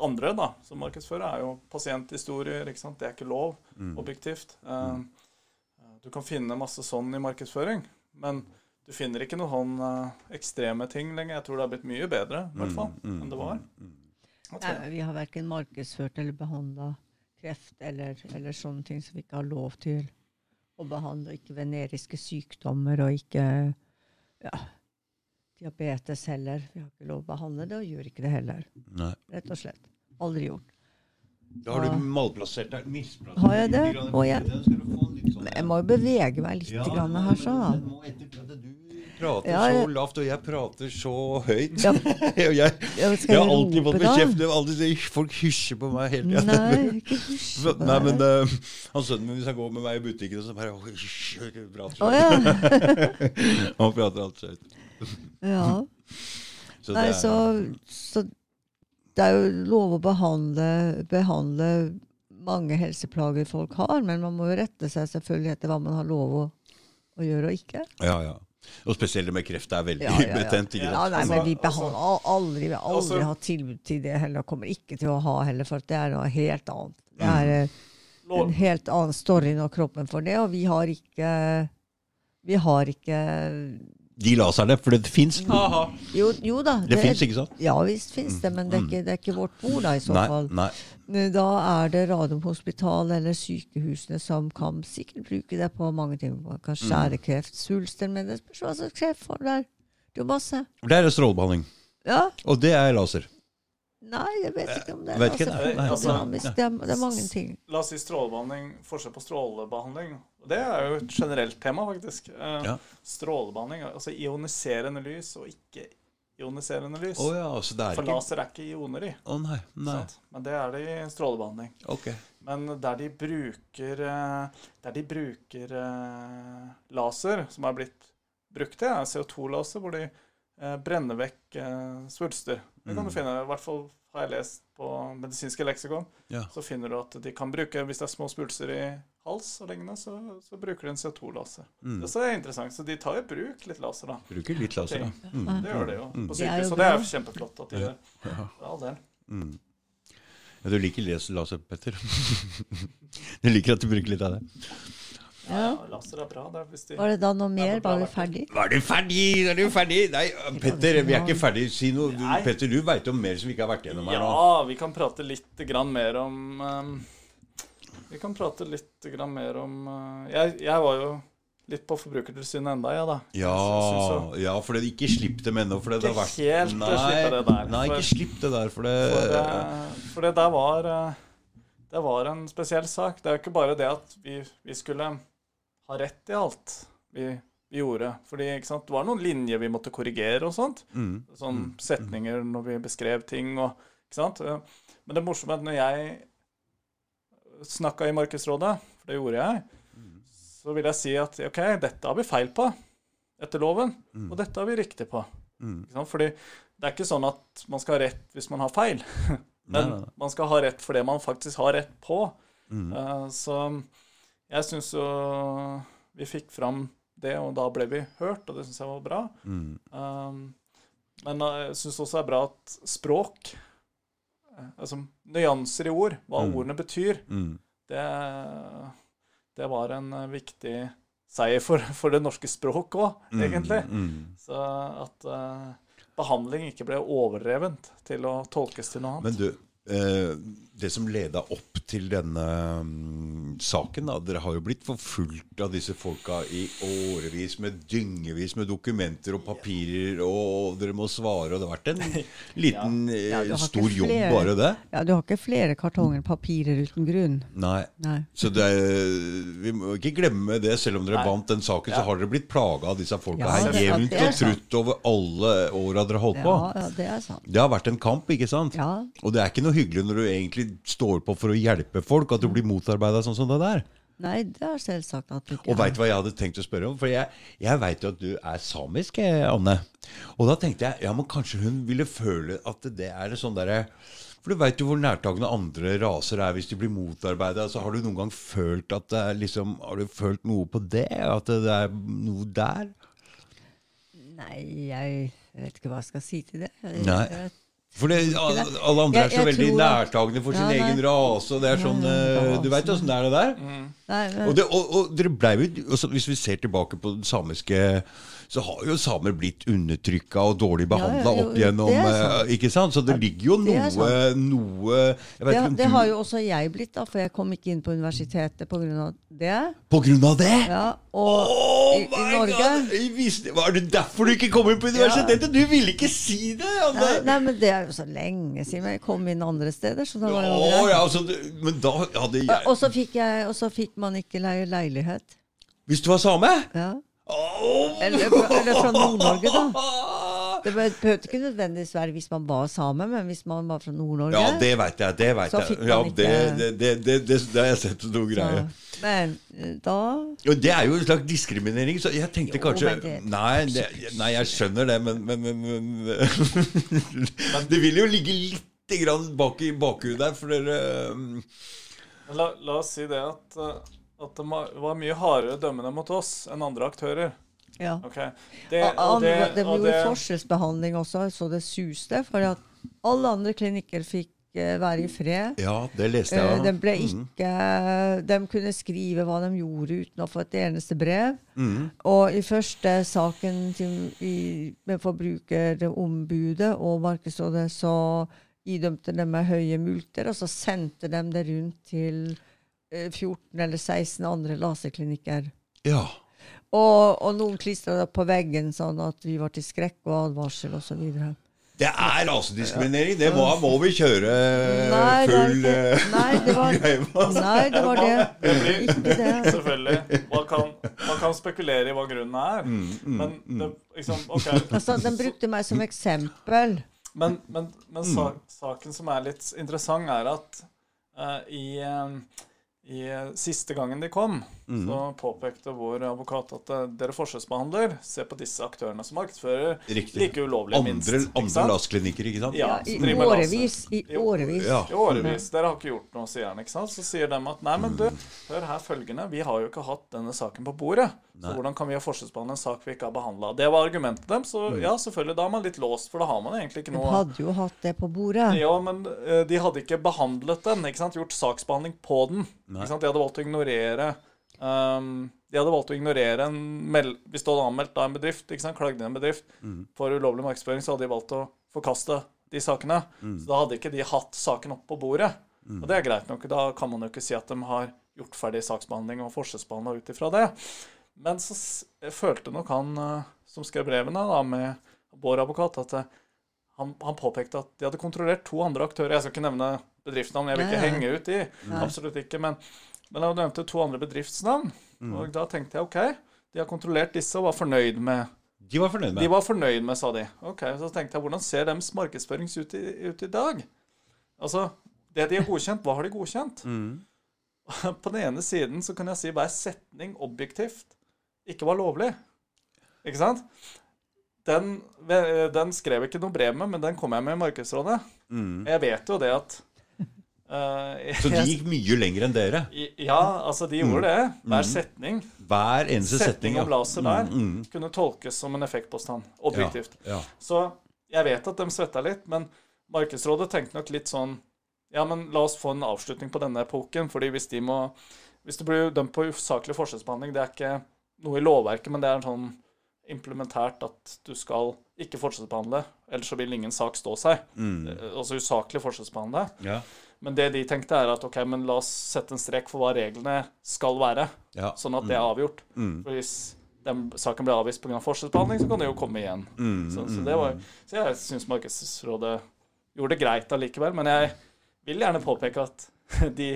andre da, som markedsfører, er jo pasienthistorier. ikke sant? Det er ikke lov, Mm. objektivt. Mm. du kan finne masse sånn i markedsføring, men du finner ikke noen sånn eh, ekstreme ting lenger. Jeg tror det har blitt mye bedre, i hvert fall, Mm, mm, enn det var. mm, tror Nei, vi har verken markedsført eller behandla kreft eller, eller sånne ting som vi ikke har lov til å behandle. Ikke veneriske sykdommer og ikke ja, diabetes heller. Vi har ikke lov å behandle det, og gjør ikke det heller. Nei. Rett og slett. Aldri gjort. Da har du malplassert deg. Misplassert Har jeg det? grann. Jeg- sånn- Men jeg må jo bevege meg litt Ja, grann her, så. Prater Ja, så lavt, og jeg prater så høyt. Ja, jeg, jeg, jeg har alltid fått bekjeft. Folk hysjer på meg hele tida. Nei, ikke hysj på Nei, men uh, han sønnen min, hvis han går med meg i butikken, så bare hysj, prater så høyt». ja. Han prater alt så høyt. ja. Så Nei, så, så det er jo lov å behandle, behandle mange helseplager folk har, men man må jo rette seg selvfølgelig etter hva man har lov å, å gjøre og ikke. Ja, ja. Og spesielt det med kreft er veldig Ja, ja, ja. betent. Ikke Ja, nei, Altså, men vi altså- behandler al- aldri, vi har aldri altså- hatt tilbud til det heller, og kommer ikke til å ha heller, for det er noe helt annet. Det Mm. er eh, en helt annen story når kroppen får det, og vi har ikke Vi har ikke De laserne, for det fins. Jo, jo da. Det fins, ikke sant? Ja visst fins det, men det er, ikke, det er ikke vårt bord da, i så Nei, fall. nei. Da er det Radiumhospitalet eller sykehusene som kan sikkert bruke det på mange ting. Man Mm. kan skjære kreft, svulster, men det spørs hva slags kreft får der. Det er jo masse. Det er strålebehandling. Ja. Og det er laser. Nei, jeg vet ikke om det er altså, altså- det, er, det er mange ting. La oss si strålebehandling, forskjell på strålebehandling. Det er jo et generelt tema, faktisk. Eh, Ja. Strålebehandling, altså ioniserende lys og ikke ioniserende lys. Oh, ja, altså det For laser er ikke ioner i. Oh, nei. nei. Men det er det i strålebehandling. Okay. Men der de bruker, eh, der de bruker eh, laser, som er blitt brukt til, er CO2-laser, hvor de brenner vekk svulster. Det kan du Mm. finne, i hvert fall har jeg lest på medisinske leksikon. Ja. Så finner du at de kan bruke, hvis det er små spulser i hals og lignende, så, så bruker de en CO2-laser. Mm. Det er interessant. Så de tar i bruk litt laser, da. Bruker litt laser, ja. Mm. Det gjør de jo Mm. på jo sykehus, og det er jo kjempeflott at de gjør. Ja. For all del. Mm. Ja, du liker laser, Petter. du liker at du bruker litt av det. Ja, laser er bra. Det er de Var det da noe mer? det bra Var du ferdig? Var du ferdig? Er du ferdig? Nei, Petter, vi er ikke ferdig. Si noe. Du, Petter, du veit om mer som vi ikke har vært gjennom her nå. Ja, vi kan prate litt grann mer om um, Vi kan prate litt grann mer om uh, jeg, jeg var jo litt på Forbrukertilsynet enda, ja da. Ja, Jeg ja, for det, ikke slipp dem ennå. For det, det har vært Ikke helt slippe det der, Nei, ikke slipp det der, for det For, det, for det der var uh, Det var en spesiell sak. Det er jo ikke bare det at vi, vi skulle ha rett i alt vi, vi gjorde. Fordi sant? det var noen linjer vi måtte korrigere og sånt. mm. Sånn Mm. setninger når vi beskrev ting og Ikke sant? Eh, Men det morsomme er at når jeg snakka i Markedsrådet, for det gjorde jeg, så vil jeg si at OK, dette har vi feil på etter loven, Mm. og dette har vi riktig på. Mm. Ikke sant? Fordi det er ikke sånn at man skal ha rett hvis man har feil, men nei, nei. man skal ha rett for det man faktisk har rett på. Mm. Uh, Så jeg syns jo vi fikk fram det, og da ble vi hørt, og det syns jeg var bra. Mm. Um, men uh, jeg syns også det er bra at språk eh, Altså nyanser i ord, hva Mm. ordene betyr, Mm. det, det var en eh, viktig seier for, for det norske språk òg, Mm. egentlig. Mm. Så at uh, behandling ikke ble overdrevent til å tolkes til noe annet. Men du, eh, det som leda opp til denne um, saken da, Dere har jo blitt forfulgt av disse folka i årevis med dyngevis med dokumenter og papirer, og dere må svare, og det har vært en liten, Ja, du eh, stor flere, jobb bare det. Ja, du har ikke flere kartonger papirer uten grunn. Nei. Nei. Så det, er- vi må ikke glemme det, selv om dere Nei. vant den saken, så har dere blitt plaga av disse folka Ja, her jevnt og trutt over alle åra dere har holdt på. Ja, ja, det er sant. Det har vært en kamp, ikke sant? Ja. Og det er ikke noe hyggelig når du egentlig står på for å hjelpe folk, at du blir motarbeida sånn som det der. Nei, det er selvsagt at du ikke Og veit du hva jeg hadde tenkt å spørre om? For jeg, jeg veit jo at du er samisk, eh, Anne. Og da tenkte jeg ja, men kanskje hun ville føle at det er sånn derre For du veit jo hvor nærtagende andre raser er hvis de blir motarbeida. Så har du noen gang følt at det er liksom Har du følt noe på det? At det er noe der? Nei, jeg vet ikke hva jeg skal si til det. Jeg, jeg, For det, alle andre er så veldig nærtagende for sin Ja, egen rase, og det er sånn eh, Du veit åssen det er, det der? men, Og, det, og, og dere ble jo, Hvis vi ser tilbake på den samiske så har jo samer blitt undertrykka og dårlig behandla Ja, ja, opp gjennom det sant. eh, Ikke sant? Så det ligger jo noe, jeg vet det, det du, har jo også jeg blitt, da, for jeg kom ikke inn på universitetet pga. det. På grunn av det? Ja, og Oh i, i Norge visste, var det derfor du ikke kom inn på universitetet? Du ville ikke si det! nei, Anne! nei, men det er jo så lenge siden jeg kom inn andre steder. Så da var det greit. ja, altså, men da hadde jeg Og så fikk, jeg, og så fikk man ikke leie leilighet. Hvis du var same? Ja. Oh. Eller, eller fra Nord-Norge, da. Det be- behøvde ikke nødvendigvis være hvis man var same, men hvis man var fra Nord-Norge. Ja, det veit jeg. Det vet jeg. Ja, det, det, det, det, det, det har jeg sett noe greier. Men da Og det er jo en slags diskriminering, så jeg tenkte Jo, kanskje det- nei, det, nei, jeg skjønner det, men, men, men, men Det vil jo ligge lite grann bak i bakhuet der, for dere um, La, la oss si det at, eh, at det var mye hardere dømmende mot oss enn andre aktører. Ja. Okay. Det, Og og det, andre, det og gjorde det, forskjellsbehandling også, så det suste. For at alle andre klinikker fikk eh, være i fred. Ja, det leste Eh, jeg. de ble Mm. De kunne skrive hva de gjorde uten å få et eneste brev. Mm. Og i første saken til, i, med Forbrukerombudet og Markedsrådet så idømte de med høye multer, og så sendte de det rundt til eh, 14 eller 16 andre laserklinikker. Ja. Og, og noen klistra det på veggen sånn at vi var til skrekk og advarsel osv. Det er rasediskriminering! Det må, må vi kjøre Nei, full det eh, nei, det var- Nei, det var det. det blir Ikke det. selvfølgelig Man kan man kan spekulere i hva grunnen er. Mm, mm, Men mm. det, liksom, ok. Altså, den brukte meg som eksempel. Men, men, men Mm. sa, saken som er litt interessant, er at uh, i, eh, i eh, siste gangen de kom, Mm. så påpekte vår advokat at eh, dere forskjellsbehandler. Se på disse aktørene som markedsfører Riktig. like ulovlig, minst. Andre, ikke andre? LAS-klinikker, ikke sant? Ja, I årevis. I årevis. Ja. I årevis. Dere har ikke gjort noe, sier han. ikke sant? Så sier de at nei, men du, hør her følgende. Vi har jo ikke hatt denne saken på bordet. Så hvordan kan vi ha forskjellsbehandle en sak vi ikke har behandla? Det var argumentet dem. Så Mm. ja, selvfølgelig, da er man litt låst, for da har man egentlig ikke noe De hadde jo hatt det på bordet. Ja, men eh, de hadde ikke behandlet den, ikke sant? gjort saksbehandling på den. Ikke sant? De hadde valgt å ignorere ehm, De hadde valgt å ignorere en meld Hvis du hadde anmeldt da en bedrift, ikke sant? klagde en bedrift Mm. for ulovlig markedsføring, så hadde de valgt å forkaste de sakene. Mm. Så da hadde ikke de hatt saken opp på bordet. Og det er greit nok. Da kan man jo ikke si at de har gjort ferdig saksbehandling og forskjellsbehandla ut ifra det. Men så følte nok han eh, som skrev brevene da, med vår advokat, at eh, han, han påpekte at de hadde kontrollert to andre aktører. Jeg skal ikke nevne bedriftsnavn, jeg vil ikke henge ut de. Absolutt ikke. Men, men jeg nevnte to andre bedriftsnavn. Mm. Og da tenkte jeg OK, de har kontrollert disse og var fornøyd med De var fornøyd med De var fornøyd med, sa de. Ok, Så tenkte jeg, hvordan ser deres markedsføring ut ut i dag? Altså, det de har godkjent, hva har de godkjent? Mm. På den ene siden så kan jeg si hver setning objektivt ikke var lovlig. Ikke sant? Den, den skrev jeg ikke noe brev med, men den kom jeg med i Markedsrådet. Mm. Jeg vet jo det at eh, Så de gikk mye lenger enn dere? Ja, altså de gjorde det. Hver setning, Hver eneste setning. setning ja. om laser der Mm, mm. kunne tolkes som en effektpåstand. Objektivt. Ja. Så jeg vet at de svetta litt, men Markedsrådet tenkte nok litt sånn Ja, men la oss få en avslutning på denne epoken, fordi hvis de må Hvis du blir dømt på usaklig forskjellsbehandling, det er ikke noe i lovverket, men det er sånn implementært at du skal ikke forskjellsbehandle, ellers så vil ingen sak stå seg. Mm. Eh, Altså usaklig forskjellsbehandle. Ja. Men det de tenkte, er at ok, men la oss sette en strek for hva reglene skal være, Ja. sånn at det er avgjort. Mm. For hvis den saken blir avvist pga. forskjellsbehandling, så kan det jo komme igjen. Mm, Så, så, mm, det var, så jeg syns Markedsrådet gjorde det greit allikevel. Men jeg vil gjerne påpeke at de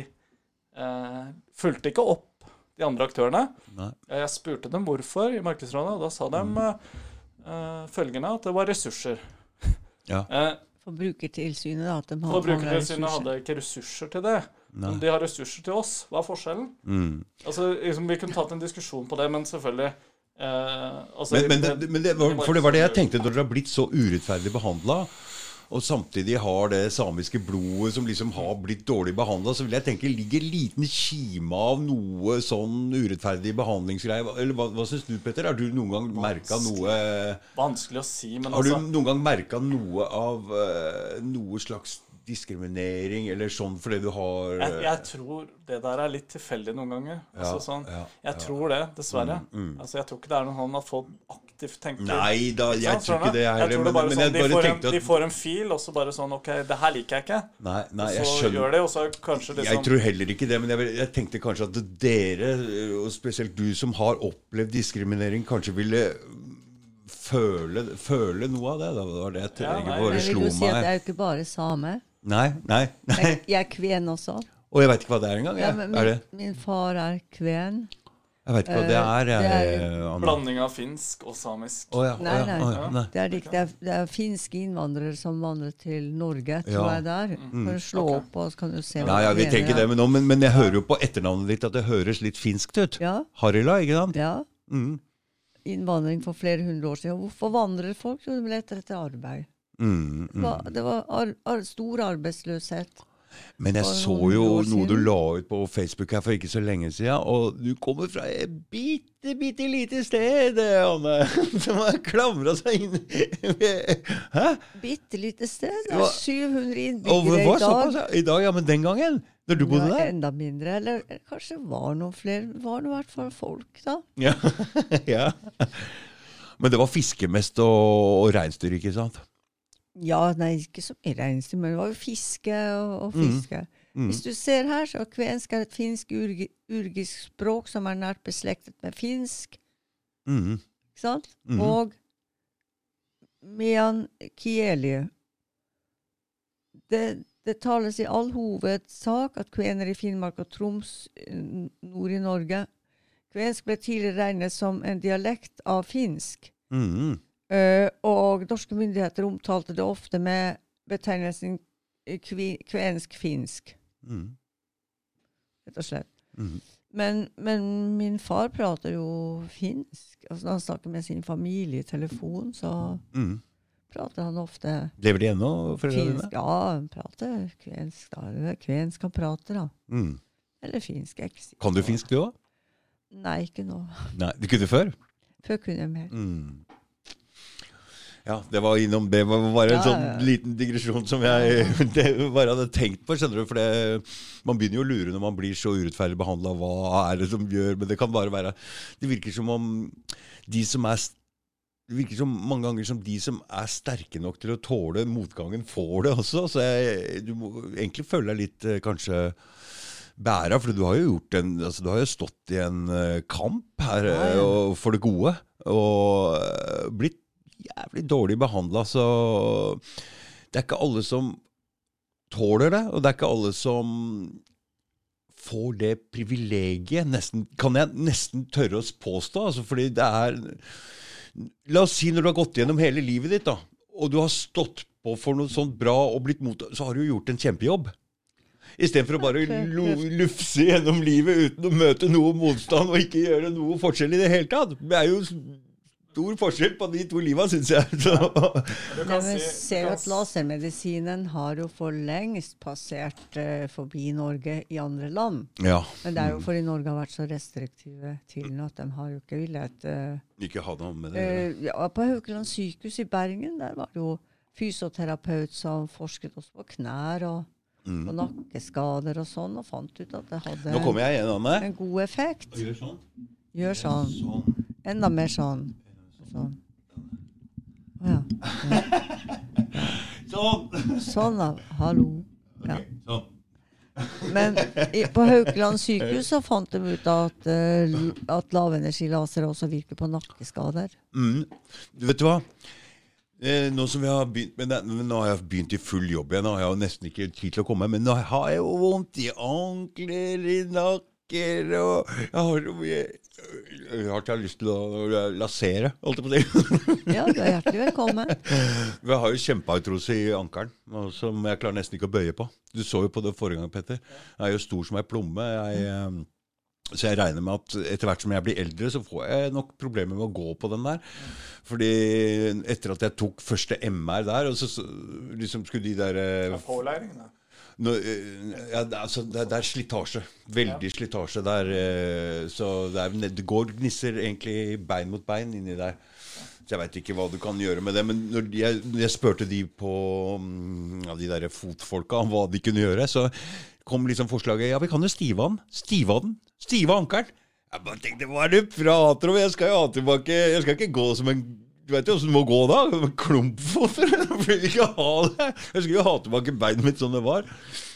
eh, fulgte ikke opp de andre aktørene. Nei. Jeg spurte dem hvorfor i Markedsrådet, og da sa de Mm. eh, følgende at det var ressurser. Ja. Eh, Forbrukertilsynet, da. At de har Forbrukertilsynet hadde ikke ressurser til det. Nei. Om de har ressurser til oss, hva er forskjellen? Mm. Altså, liksom, Vi kunne tatt en diskusjon på det, men selvfølgelig eh, altså, Men, men, det, men det var, for det var det jeg tenkte når dere har blitt så urettferdig behandla, og samtidig har det samiske blodet som liksom har blitt dårlig behandla, så vil jeg tenke ligger en liten kime av noe sånn urettferdig behandlingsgreie. Eller hva, hva syns du, Petter? Har du noen gang merka noe Vanskelig å si, men Har du altså noen gang merka noe av uh, noe slags diskriminering eller sånn fordi du har jeg, eh, jeg tror det der er litt tilfeldig noen ganger. Altså, sånn, ja, jeg ja. tror det, dessverre. Mm, mm. Altså, Jeg tror ikke det er noe sånn at folk aktivt tenker Nei da, jeg tror ikke det er? Jeg tror det men, bare men sånn, de, bare får en, at... de får en fil, og så bare sånn OK, det her liker jeg ikke. Nei, nei jeg så gjør det, og så kanskje liksom Jeg tror heller ikke det, men jeg, jeg tenkte kanskje at dere, og spesielt du som har opplevd diskriminering, kanskje ville føle, føle noe av det. Da. Det var det jeg, Ja, jeg nei, bare Jeg vil jo si at meg. jeg er jo ikke bare same? Nei, nei. nei. Jeg, jeg er kven også. Og jeg veit ikke hva det er engang. Ja, min, min far er kven. Jeg veit ikke hva det er. er. det er- Anna. Blanding av finsk og samisk. Oh, ja, Nei, nei. ja, nei. Det er, ikke- det, er, det er finske innvandrere som vandrer til Norge, tror Ja. jeg det er. For å slå okay. opp, og så kan du se Nei, ja, vi mener, tenker det, men, nå, men, men jeg hører jo på etternavnet ditt at det høres litt finskt ut. Ja, Harila, ikke sant? ja. Mm. Innvandring for flere hundre år siden. Hvorfor vandrer folk? Jo, de leter etter arbeid. Mm, Det var, mm. det var ar, ar, stor arbeidsløshet. Men jeg så jo noe du la ut på Facebook her for ikke så lenge siden, og du kommer fra et bitte, bitte lite sted, Anne, som har klamra seg inn Hæ? Bitte lite sted. Det er 700 Og innbyggere i dag. Såpass, I dag, ja, men den gangen? Når du bodde Ja, der? enda mindre. Eller kanskje var noen flere. Var i hvert fall folk, da. Ja. ja. Men det var fiskemest og, og reinsdyr, ikke sant? Ja, nei, ikke så mye reinsdyr, men det var jo fiske og, og Mm. fiske. Mm. Hvis du ser her, så kvensk er et finsk-urgisk språk som er nært beslektet med finsk. Mm. Ikke sant? Mm. Og mean kieli. Det, det tales i all hovedsak at kvener i Finnmark og Troms, eh, nord i Norge, Kvensk ble tidligere regnet som en dialekt av finsk. Mm. Eh, og norske myndigheter omtalte det ofte med betegnelsen kvensk-finsk, Mm. rett og slett. Mm. Men, men min far prater jo finsk. Altså, når han snakker med sin familie i telefon, så Mm. prater han ofte Lever de ennå, foreldrene dine? Ja, han prater kvensk. da. Kvensk han prater, da. Mm. Eller finsk. Jeg sikker Kan du finsk, du òg? Nei, ikke nå. Nei, du kunne før? Før kunne jeg mer. Ja, det var innom Det var bare en Ja, sånn liten digresjon som jeg det bare hadde tenkt på. skjønner du, for det, Man begynner jo å lure når man blir så urettferdig behandla. Hva er det som gjør Men det kan bare være Det virker som om de som er det virker som mange ganger som de som er sterke nok til å tåle motgangen, får det også. Så jeg, du må egentlig føle deg litt eh, kanskje bæra, for du har jo gjort en altså Du har jo stått i en eh, kamp her Ja, eh, ja. og, for det gode. Og eh, blitt jævlig dårlig behandla, så det er ikke alle som tåler det, og det er ikke alle som får det privilegiet, nesten, kan jeg nesten tørre å påstå. Altså, fordi det er La oss si når du har gått gjennom hele livet ditt, da, og du har stått på for noe sånt bra og blitt mottatt, så har du jo gjort en kjempejobb. Istedenfor å bare lufse gjennom livet uten å møte noe motstand og ikke gjøre noe forskjell i det hele tatt. Det er jo stor forskjell på de to liva, syns jeg. Så, Ja, kan men si, ser jo at lasermedisinen har jo for lengst passert uh, forbi Norge i andre land. ja. Men det er jo fordi Norge har vært så restriktive til nå at de har jo ikke villet uh, Ikke ha noe med det Uh, eh, ja, På Haukeland sykehus i Bergen der var det jo fysioterapeut som forsket også på knær og Mm. Og nakkeskader og sånn, og fant ut at det hadde Nå jeg igjen, en god effekt. Gjør sånn. Gjør sånn. Sånn. Enda mer sånn. Sånn. Å ja. Sånn. Sånn, da. Hallo. Ja. sånn. Men i, på Haukeland sykehus så fant de ut at, eh, at lavenergilasere også virker på nakkeskader. Mm. Du vet du hva? Eh, nå som vi har begynt med det, Nå har jeg begynt i full jobb igjen. Nå har jeg jo nesten ikke tid til å komme, men nå har jeg jo vondt i ankler, i nakker og Jeg har så mye Jeg har ikke lyst til å lasere, holdt jeg på å si. Ja, du er hjertelig velkommen. Jeg har jo kjempeartrose i ankelen, som jeg klarer nesten ikke å bøye på. Du så jo på det forrige gang, Petter. Jeg er jo stor som ei plomme. Jeg, eh, så jeg regner med at etter hvert som jeg blir eldre, så får jeg nok problemer med å gå på den der. Fordi etter at jeg tok første MR der, og så, så liksom skulle de der ja, pålæring, da. Nå, eh, ja, altså, det, er- slitasje. Veldig slitasje der. eh, Så det, er, det går gnisser egentlig bein mot bein inni der. Så jeg veit ikke hva du kan gjøre med det. Men når jeg, jeg spurte de på mm, ja, de der fotfolka om hva de kunne gjøre, så kom liksom forslaget Ja, vi kan jo stive han. Stive den. Stive ankelen. Jeg bare tenkte hva er det du prater om? Jeg skal jo ha tilbake Jeg skal ikke gå som en du vet jo åssen det må gå da? Klumpfot? Jeg vil ikke ha det. Jeg skulle jo ha tilbake beinet mitt som det var.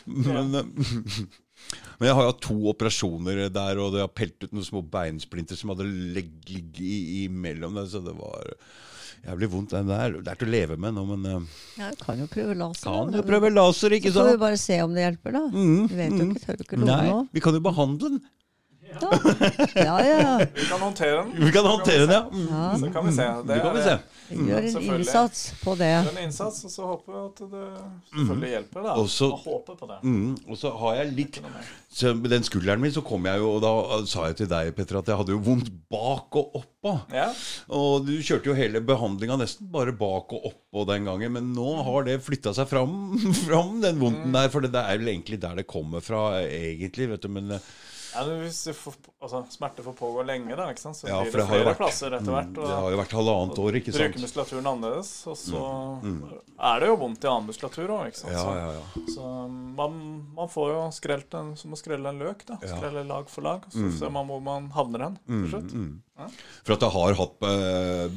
Men, men jeg har hatt to operasjoner der, og det har pelt ut noen små beinsplinter som hadde ligget i- imellom der, så det var jævlig vondt. Den der. Det er til å leve med nå, men eh, Ja, du kan jo prøve laser. kan jo prøve laser, ikke Så får vi bare se om det hjelper, da. Mm, Du vet jo mm. ikke, tør du ikke love Nei, vi kan jo behandle den. Da. Ja, ja. Vi kan håndtere den. Vi kan håndtere den, ja. Mm. ja. Så kan vi se. Det kan vi se. Gjør en innsats på det. Gjør en innsats, og så håper vi at det selvfølgelig hjelper. da. Og så- Og håper på det. Mm, og så har jeg litt så Med den skulderen min så kom jeg jo, og da sa jeg til deg, Petter, at jeg hadde jo vondt bak og oppå. Ja. Og du kjørte jo hele behandlinga nesten bare bak og oppå den gangen. Men nå har det flytta seg fram, fram, den vondten der. For det er vel egentlig der det kommer fra, egentlig. vet du, men eh, Ja, hvis får, altså, smerte får pågå lenge, da, ikke sant? så Ja, blir det det flere vært- plasser etter hvert. det har jo vært halvannet år, ikke sant. Bruker muskulaturen annerledes, og så er det jo vondt i annen muskulatur òg. Mm. Ja, ja, ja. Så man, man får jo skrelt en, som å skrelle en løk. da. Skrelle lag for lag. Så ser man hvor man havner hen til slutt. Mm. Ja. For at det har hatt eh,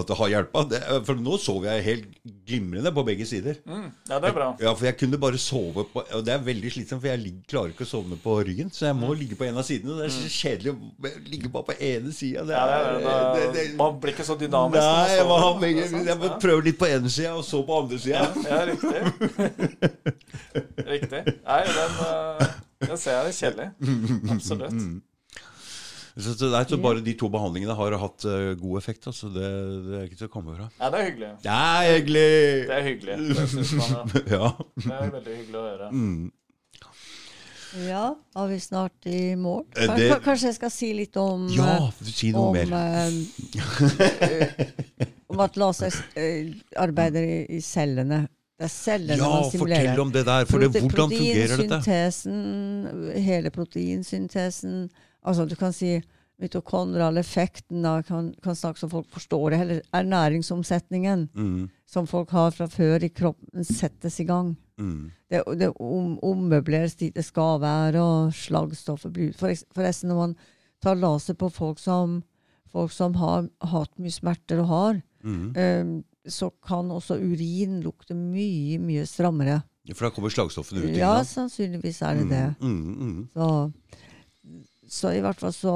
At det har hjelpa. For nå sover jeg helt glimrende på begge sider. Mm. Ja, det er bra. Ja, for jeg kunne bare sove på Og det er veldig slitsomt, for jeg ligger, klarer ikke å sovne på ryggen. Så jeg må Mm. ligge på en av sidene. Det er så kjedelig å ligge bare på ene sida. Ja, man blir ikke så dynamisk. Nei, jeg må, sover, er begge, sant, jeg må ja. prøve litt på ene sida, og så på andre sida. Ja, riktig. riktig. Nei, den, eh, den ser jeg er kjedelig. Absolutt. Så, så, nei, så bare de to behandlingene har hatt eh, god effekt. Altså. Det, det er ikke til å komme fra. Ja, det er hyggelig. Det er hyggelig! Det er hyggelig. Det man, ja. Ja. Det er veldig hyggelig å høre. Mm. Ja, er vi snart i mål? Eh, Kanskje, det- kanskje jeg skal si litt om ja, eh, si noe om, mer. eh, om at laser arbeider i, i cellene. Det er cellene Ja, man stimulerer. Ja, fortell om det der. For det, Prote- hvordan fungerer dette? Proteinsyntesen, hele proteinsyntesen Altså du kan si mitokondrial effekten da, kan, kan snakke så folk forstår det. Eller ernæringsomsetningen Mm, som folk har fra før i kroppen, settes i gang. mm, Det, det om, ommøbleres dit det skal være, og slagstoffer blir. Foreks- Forresten, når man tar laser på folk som, folk som har hatt mye smerter og har, mm. eh, så kan også urin lukte mye, mye strammere. For da kommer slagstoffene ut? Ja, sannsynligvis er det det. Mm, mm, mm. Så, så i hvert fall så,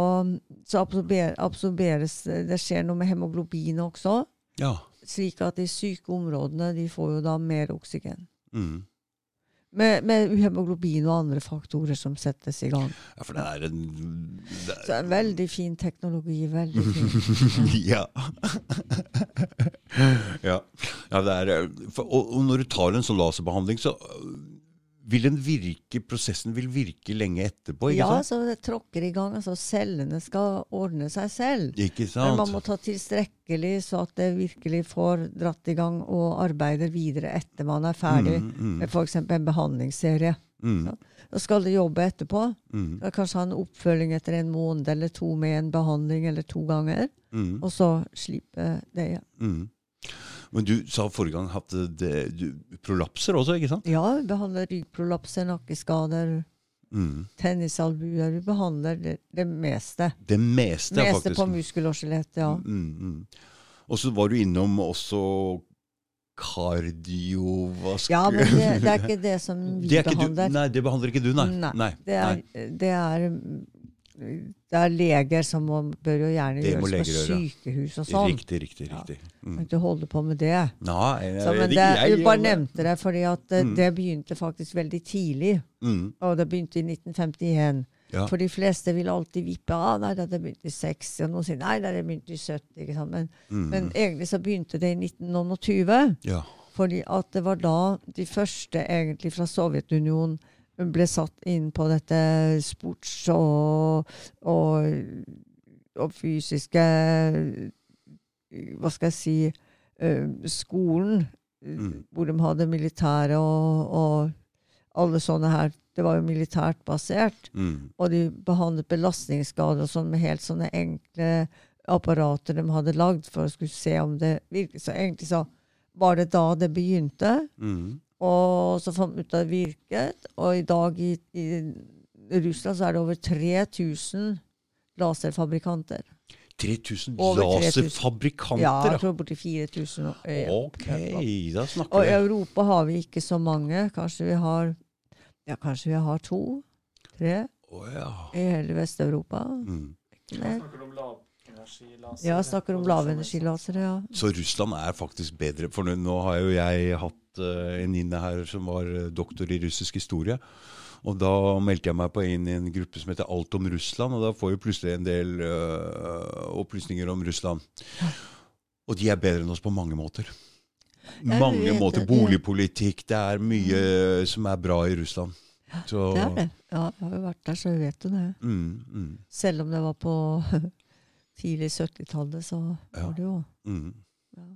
så absorber, absorberes Det skjer noe med hemoglobinet også. Ja. Slik at de syke områdene de får jo da mer oksygen. Mm. Med, med hemoglobin og andre faktorer som settes i gang. ja, for det er en det Så er, en veldig fin teknologi. Veldig fin. ja. ja. ja det er, eh, for, og, og når du tar en sånn laserbehandling, så vil den virke, prosessen vil virke lenge etterpå, ikke Ja, sant? så det tråkker i gang. altså Cellene skal ordne seg selv. Ikke Men man må ta tilstrekkelig så at det virkelig får dratt i gang og arbeider videre etter man er ferdig Mm, mm, med f.eks. en behandlingsserie. mm, Da skal det jobbe etterpå. mm, Da kanskje ha en oppfølging etter en måned eller to med en behandling eller to ganger. mm, Og så slippe det igjen. mm. Men du sa forrige gang at det, du prolapser også, ikke sant? Ja, vi behandler ryggprolapser, nakkeskader, Mm. tennisalbuer. Vi behandler det, det meste. Det meste, meste faktisk. på muskel og skjelett, ja. Mm, mm. Og så var du innom også kardiovask... Ja, men det, det er ikke det som vi Det er ikke du, behandler. nei, det behandler ikke du, nei. Nei, Det er, det er, det er leger som må, bør jo gjerne Det gjøres på sykehus og sånn. Riktig, riktig. Riktig. Kan Mm. ikke holde på med det. Nei, Så, men det, ikke, jeg, du bare nevnte det, fordi at eh, Mm. det begynte faktisk veldig tidlig. Mm, Og det begynte i 1951. ja. For de fleste vil alltid vippe ah, nei, det begynte i 60, og noen sier nei, det begynte i 70. Ikke sant? Men, Mm, men egentlig så begynte det i 1920. ja. Fordi at det var da de første egentlig fra Sovjetunionen ble satt inn på dette sports- og, og, og fysiske Hva skal jeg si eh, Skolen, Mm. hvor de hadde militære og, og alle sånne her. Det var jo militært basert. Mm, Og de behandlet belastningsskader og sånn med helt sånne enkle apparater de hadde lagd for å skulle se om det virket. Så egentlig så var det da det begynte. mm. Og så fant vi ut at det virket. Og i dag i, i Russland så er det over 3000 laserfabrikanter. 3000 laserfabrikanter, Ja, jeg tror borti 4000. ja. Ok, da snakker Og i. Europa har vi ikke så mange. Kanskje vi har ja, kanskje vi har to? Tre? Oh, ja. I hele Vest-Europa. Mm. Snakker om lavenergilaser? Ja, snakker om lavenergilasere, ja. Så Russland er faktisk bedre. For nå har jo jeg hatt eh, en inne her som var eh, doktor i russisk historie. Og da meldte jeg meg på inn i en gruppe som heter Alt om Russland, og da får vi plutselig en del uh, opplysninger om Russland. Og de er bedre enn oss på mange måter. Mange måter. Boligpolitikk. Det er mye som er bra i Russland. Så, Det er det. Ja, jeg har jo vært der, så jeg vet jo det. Mm, mm, Selv om det var på tidlig 70-tallet, så var det jo mm. ja.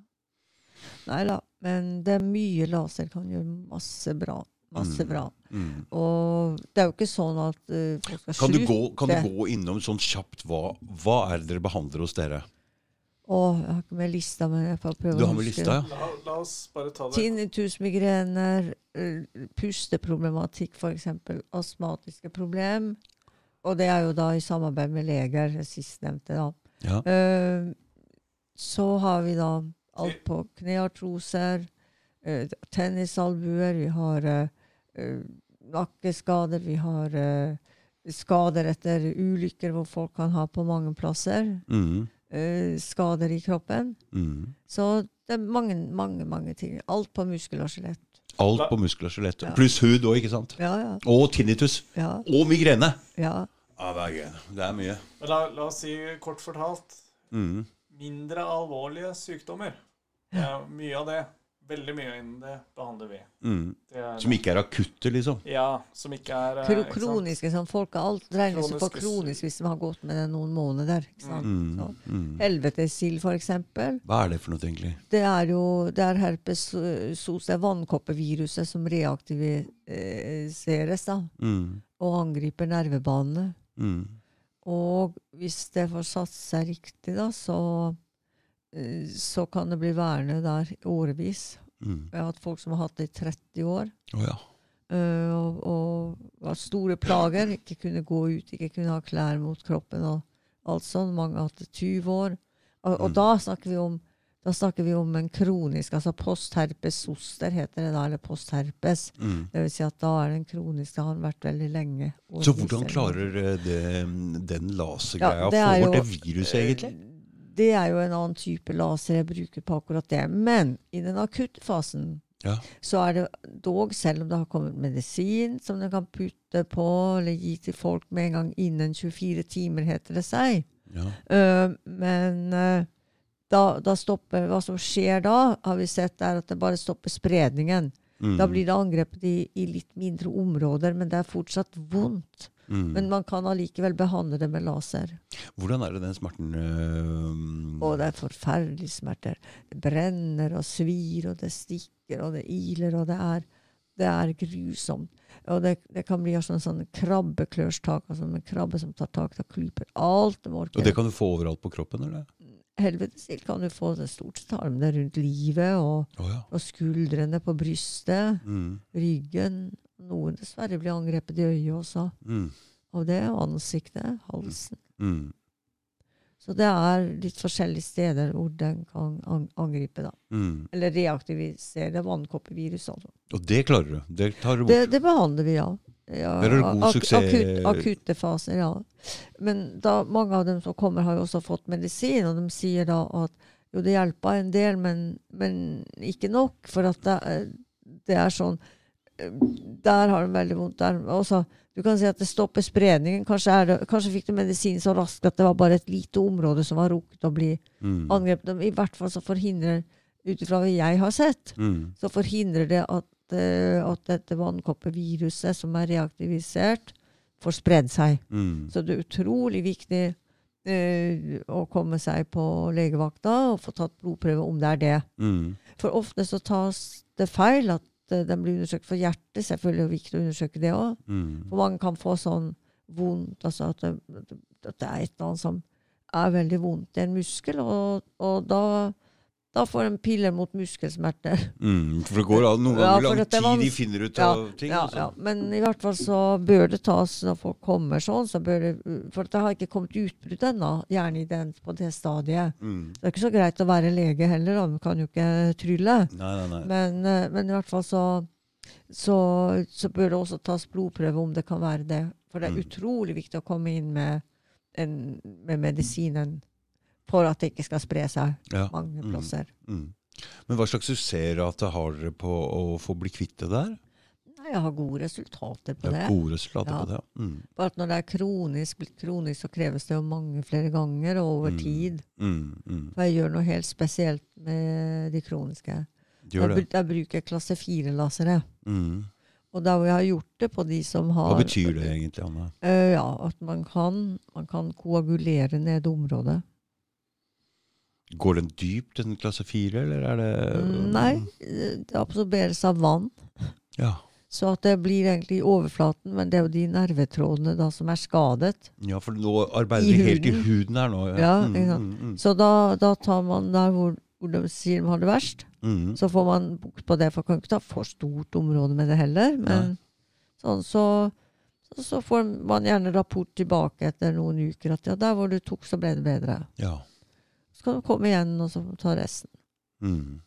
Nei da, men det er mye laser kan gjøre masse bra. Masse Mm. bra. Mm. Og det er jo ikke sånn at uh, folk skal Kan, du slutte. gå, kan du gå innom sånn kjapt hva, hva er det dere behandler hos dere? Å, jeg har ikke med lista, men jeg får prøve Du har med huske lista, ja? La, la oss bare ta det. Tinnitusmigrener, eh, pusteproblematikk f.eks., astmatiske problem. Og det er jo da i samarbeid med leger, sistnevnte. da. ja. Uh, så har vi da alt på kneartroser, eh, tennisalbuer, vi har eh, eh, nakkeskader, vi har eh, skader etter ulykker hvor folk kan ha på mange plasser. Mm, eh, skader i kroppen. mm. Så det er mange, mange, mange ting. Alt på muskel og skjelett. Alt på muskel og skjelett. Ja. Pluss hud òg, ikke sant? Ja, ja. Og tinnitus. Ja, Og migrene. ja. Ja, det er gøy. Det er mye. Men la, la oss si kort fortalt Mm. mindre alvorlige sykdommer. Er mye av det. Veldig mye innen det behandler vi. Mm. Det er, Som ikke er akutte, liksom. Ja, som ikke er eh, Kro kroniske sånn, Folk har alt regnes for kronisk hvis de har gått med det noen måneder. Ikke sant? Mm. Så, Mm. Helvetesild, eksempel. Hva er det for noe, egentlig? Det er jo det er herpes sos, det er vannkoppeviruset som reaktiviseres da, Mm. og angriper nervebanene. Mm. Og hvis det får satt seg riktig, da, så, så kan det bli værende der årevis. Mm. Jeg har hatt folk som har hatt det i 30 år. Oh, ja. eh, og, og har store plager. Ikke kunne gå ut, ikke kunne ha klær mot kroppen. og alt sånt. Mange har hatt det 20 år. Og, og Mm. da snakker vi om da snakker vi om en kronisk, altså postherpes zoster heter det da, eller postherpes. Mm. Det vil si at da er den kroniske han har vært veldig lenge. Så hvordan klarer eh, det, den lasergreia Ja, å få bort det viruset, egentlig? Det er jo en annen type laser jeg bruker på akkurat det. Men i den akutte fasen Ja. så er det dog, selv om det har kommet medisin som den kan putte på eller gi til folk med en gang innen 24 timer, heter det seg. ja. Uh, men uh, da, da stopper Hva som skjer da, har vi sett, er at det bare stopper spredningen. Mm. Da blir det angrepet i, i litt mindre områder, men det er fortsatt vondt. Mm. Men man kan allikevel behandle det med laser. Hvordan er det den smerten øh, Og det er forferdelige smerter. Det brenner og svir, og det stikker, og det iler, og det er, det er grusomt. Og det, det kan bli sånn, sånn krabbeklørstak, altså en krabbe som tar tak, og klyper alt det Og det kan du få overalt på kroppen, eller? Helvetesild kan du få det stort sett armene rundt livet, og, oh, ja. og skuldrene på brystet, Mm. ryggen. Noen dessverre blir angrepet i øyet også. Mm. Og det er ansiktet, halsen. Mm. Så det er litt forskjellige steder hvor den kan angripe, da. Mm. Eller reaktivisere vannkoppevirus. Altså. Og det klarer du? Det tar du bort? Det, det behandler vi, ja. ja det er du god ak- suksess. Akut, akutte faser, ja. Men da, mange av dem som kommer, har jo også fått medisin, og de sier da at jo, det hjelper en del, men, men ikke nok. For at det, det er sånn Der har de veldig vondt. Der. Også, du kan si at det stopper spredningen. Kanskje, det, kanskje fikk du medisin så raskt at det var bare et lite område som var rukket å bli Mm. angrepet. I hvert fall så forhindrer, ut ifra hva jeg har sett, Mm. så forhindrer det at, eh, at dette vannkoppeviruset som er reaktivisert, får spredd seg. Mm. Så det er utrolig viktig eh, å komme seg på legevakta og få tatt blodprøve om det er det. Mm. For ofte så tas det feil at eh, den blir undersøkt for hjertet. Selvfølgelig er det viktig å undersøke det òg. Mm. For mange kan få sånn vondt, altså at det, at det er et eller annet som er veldig vondt i en muskel, og, og da, da får de piller mot muskelsmerter. Mm. For det går an noen ganger ja, lang tid de finner ut Ja, av ting. Ja, altså. ja. Men i hvert fall så bør det tas når folk kommer sånn, så det, for det har ikke kommet utbrudd ennå, gjerne i den, på det stadiet. Mm. Det er ikke så greit å være lege heller, da. man kan jo ikke trylle. Nei, nei, nei. Men, eh, men i hvert fall så, så, så bør det også tas blodprøve om det kan være det. For det er Mm. utrolig viktig å komme inn med, en, med medisinen for at det ikke skal spre seg Ja. mange Mm. plasser. Mm. Men hva slags suksessrate har dere på å få bli kvitt det der? Jeg har gode resultater på Det gode resultater Ja. på det. ja. Mm. Bare at når det er kronisk, kronisk, så kreves det jo mange flere ganger og over Mm. tid. Mm. Mm. For jeg gjør noe helt spesielt med de kroniske. Gjør det. Jeg, jeg bruker klasse 4-lasere. Mm. Og hvor jeg har gjort det på de som har Hva betyr det egentlig, Anne? Uh, ja, at man kan, man kan koagulere ned området. Går den dypt, den klasse fire, eller er det Mm, Nei, eh, det absorberes av vann. Ja. Så at det blir egentlig i overflaten, men det er jo de nervetrådene da som er skadet. ja, for nå arbeider de helt i huden. her nå. Ja, Mm, ikke sant. mm, mm. Så da, da tar man der hvor, hvor de sier de har det verst, Mm. så får man bukt på det. For man kan ikke ta for stort område med det heller. Men sånn, så, så, så får man gjerne rapport tilbake etter noen uker at ja, der hvor du tok, så ble det bedre. Ja. Kan du komme igjen og så ta resten. Mm.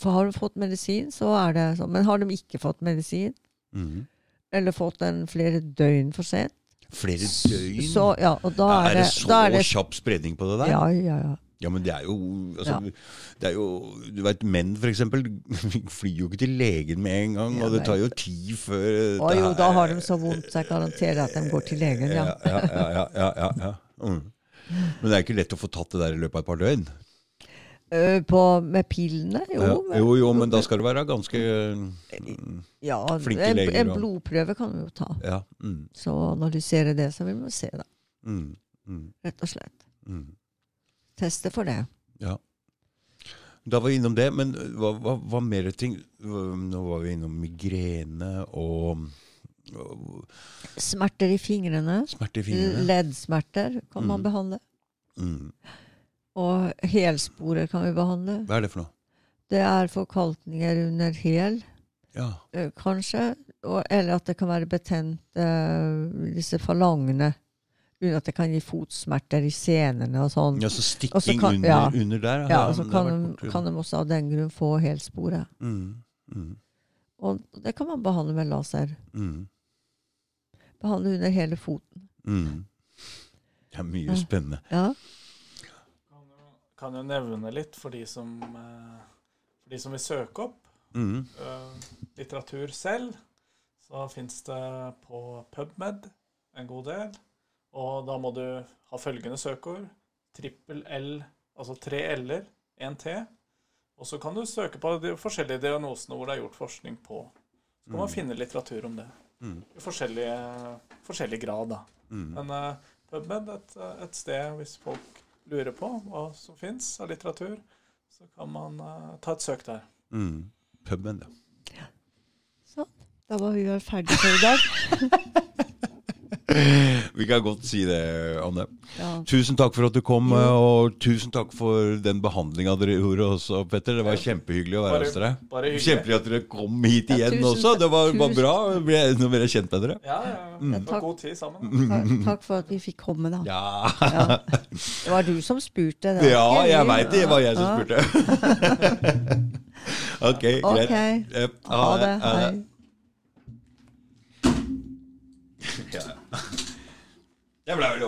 For har de fått medisin, så er det sånn. Men har de ikke fått medisin, Mm. eller fått den flere døgn for sent, Flere døgn? så ja, er, er det så er det kjapp spredning på det der? Ja, ja, ja. Ja, men det er jo altså, Ja. Det er jo Du veit, menn for eksempel flyr jo ikke til legen med en gang, og det tar jo tid før Å jo, da har de så vondt, så jeg garanterer at de går til legen, ja. Ja, ja, ja, ja, ja, ja, ja. Mm. Men det er ikke lett å få tatt det der i løpet av et par døgn. På, med pillene? Jo, Ja, jo, jo, men da skal du være ganske mm, ja, flinke en, leger, en og- blodprøve kan vi jo ta. Ja. Mm, Så analysere det, så vil man se det, mm, mm, rett og slett. mm. Teste for det. Ja. Da var vi innom det, men hva, hva, hva mer ting? Nå var vi innom migrene og Smerter i fingrene. Smerter i fingrene. Leddsmerter kan man Mm. behandle. Mm. Og helsporer kan vi behandle. Hva er det for noe? Det er forkalkninger under hæl, Ja. kanskje. Og, eller at det kan være betent uh, disse falangene. Uten at det kan gi fotsmerter i senene og sånn. ja, så stikking kan- under, ja. under der. Ja, og så kan, de, kan de også av den grunn få helspore. mm, mm, Og det kan man behandle med laser. mm, Behandle under hele foten. mm. Det er mye Ja. spennende. Ja. Kan jo, kan jo nevne litt for de som, eh, for de som vil søke opp Mm. uh, litteratur selv. Så fins det på PubMed en god del. Og da må du ha følgende søkeord. Trippel L, altså tre L-er, én T. Og så kan du søke på de forskjellige diagnosene hvor det er gjort forskning på. Så kan man Mm. finne litteratur om det. Mm. I forskjellig, forskjellig grad, da. Mm. Men uh, PubMed, et, et sted hvis folk lurer på hva som fins av litteratur, så kan man uh, ta et søk der. Mm. PubMed, ja. Sånn. Da var vi ferdige for i dag. Vi kan godt si det, Anne. Ja. Tusen takk for at du kom, og tusen takk for den behandlinga dere gjorde også, Petter. Det var kjempehyggelig å være hos dere. Bare. Kjempehyggelig at dere kom hit Ja, igjen tusen også. Det var, var bra. Nå ble jeg kjent med dere. Ja, ja. Mm. Det Takk. god tid sammen. Takk, takk for at vi fikk komme, da. Ja, Ja. Det var du som spurte. det ja ikke jeg veit det. Det var jeg som Ja. spurte. ok, greit. Ok. Yep, Ha det. Hei. Ja. Jeg ble vel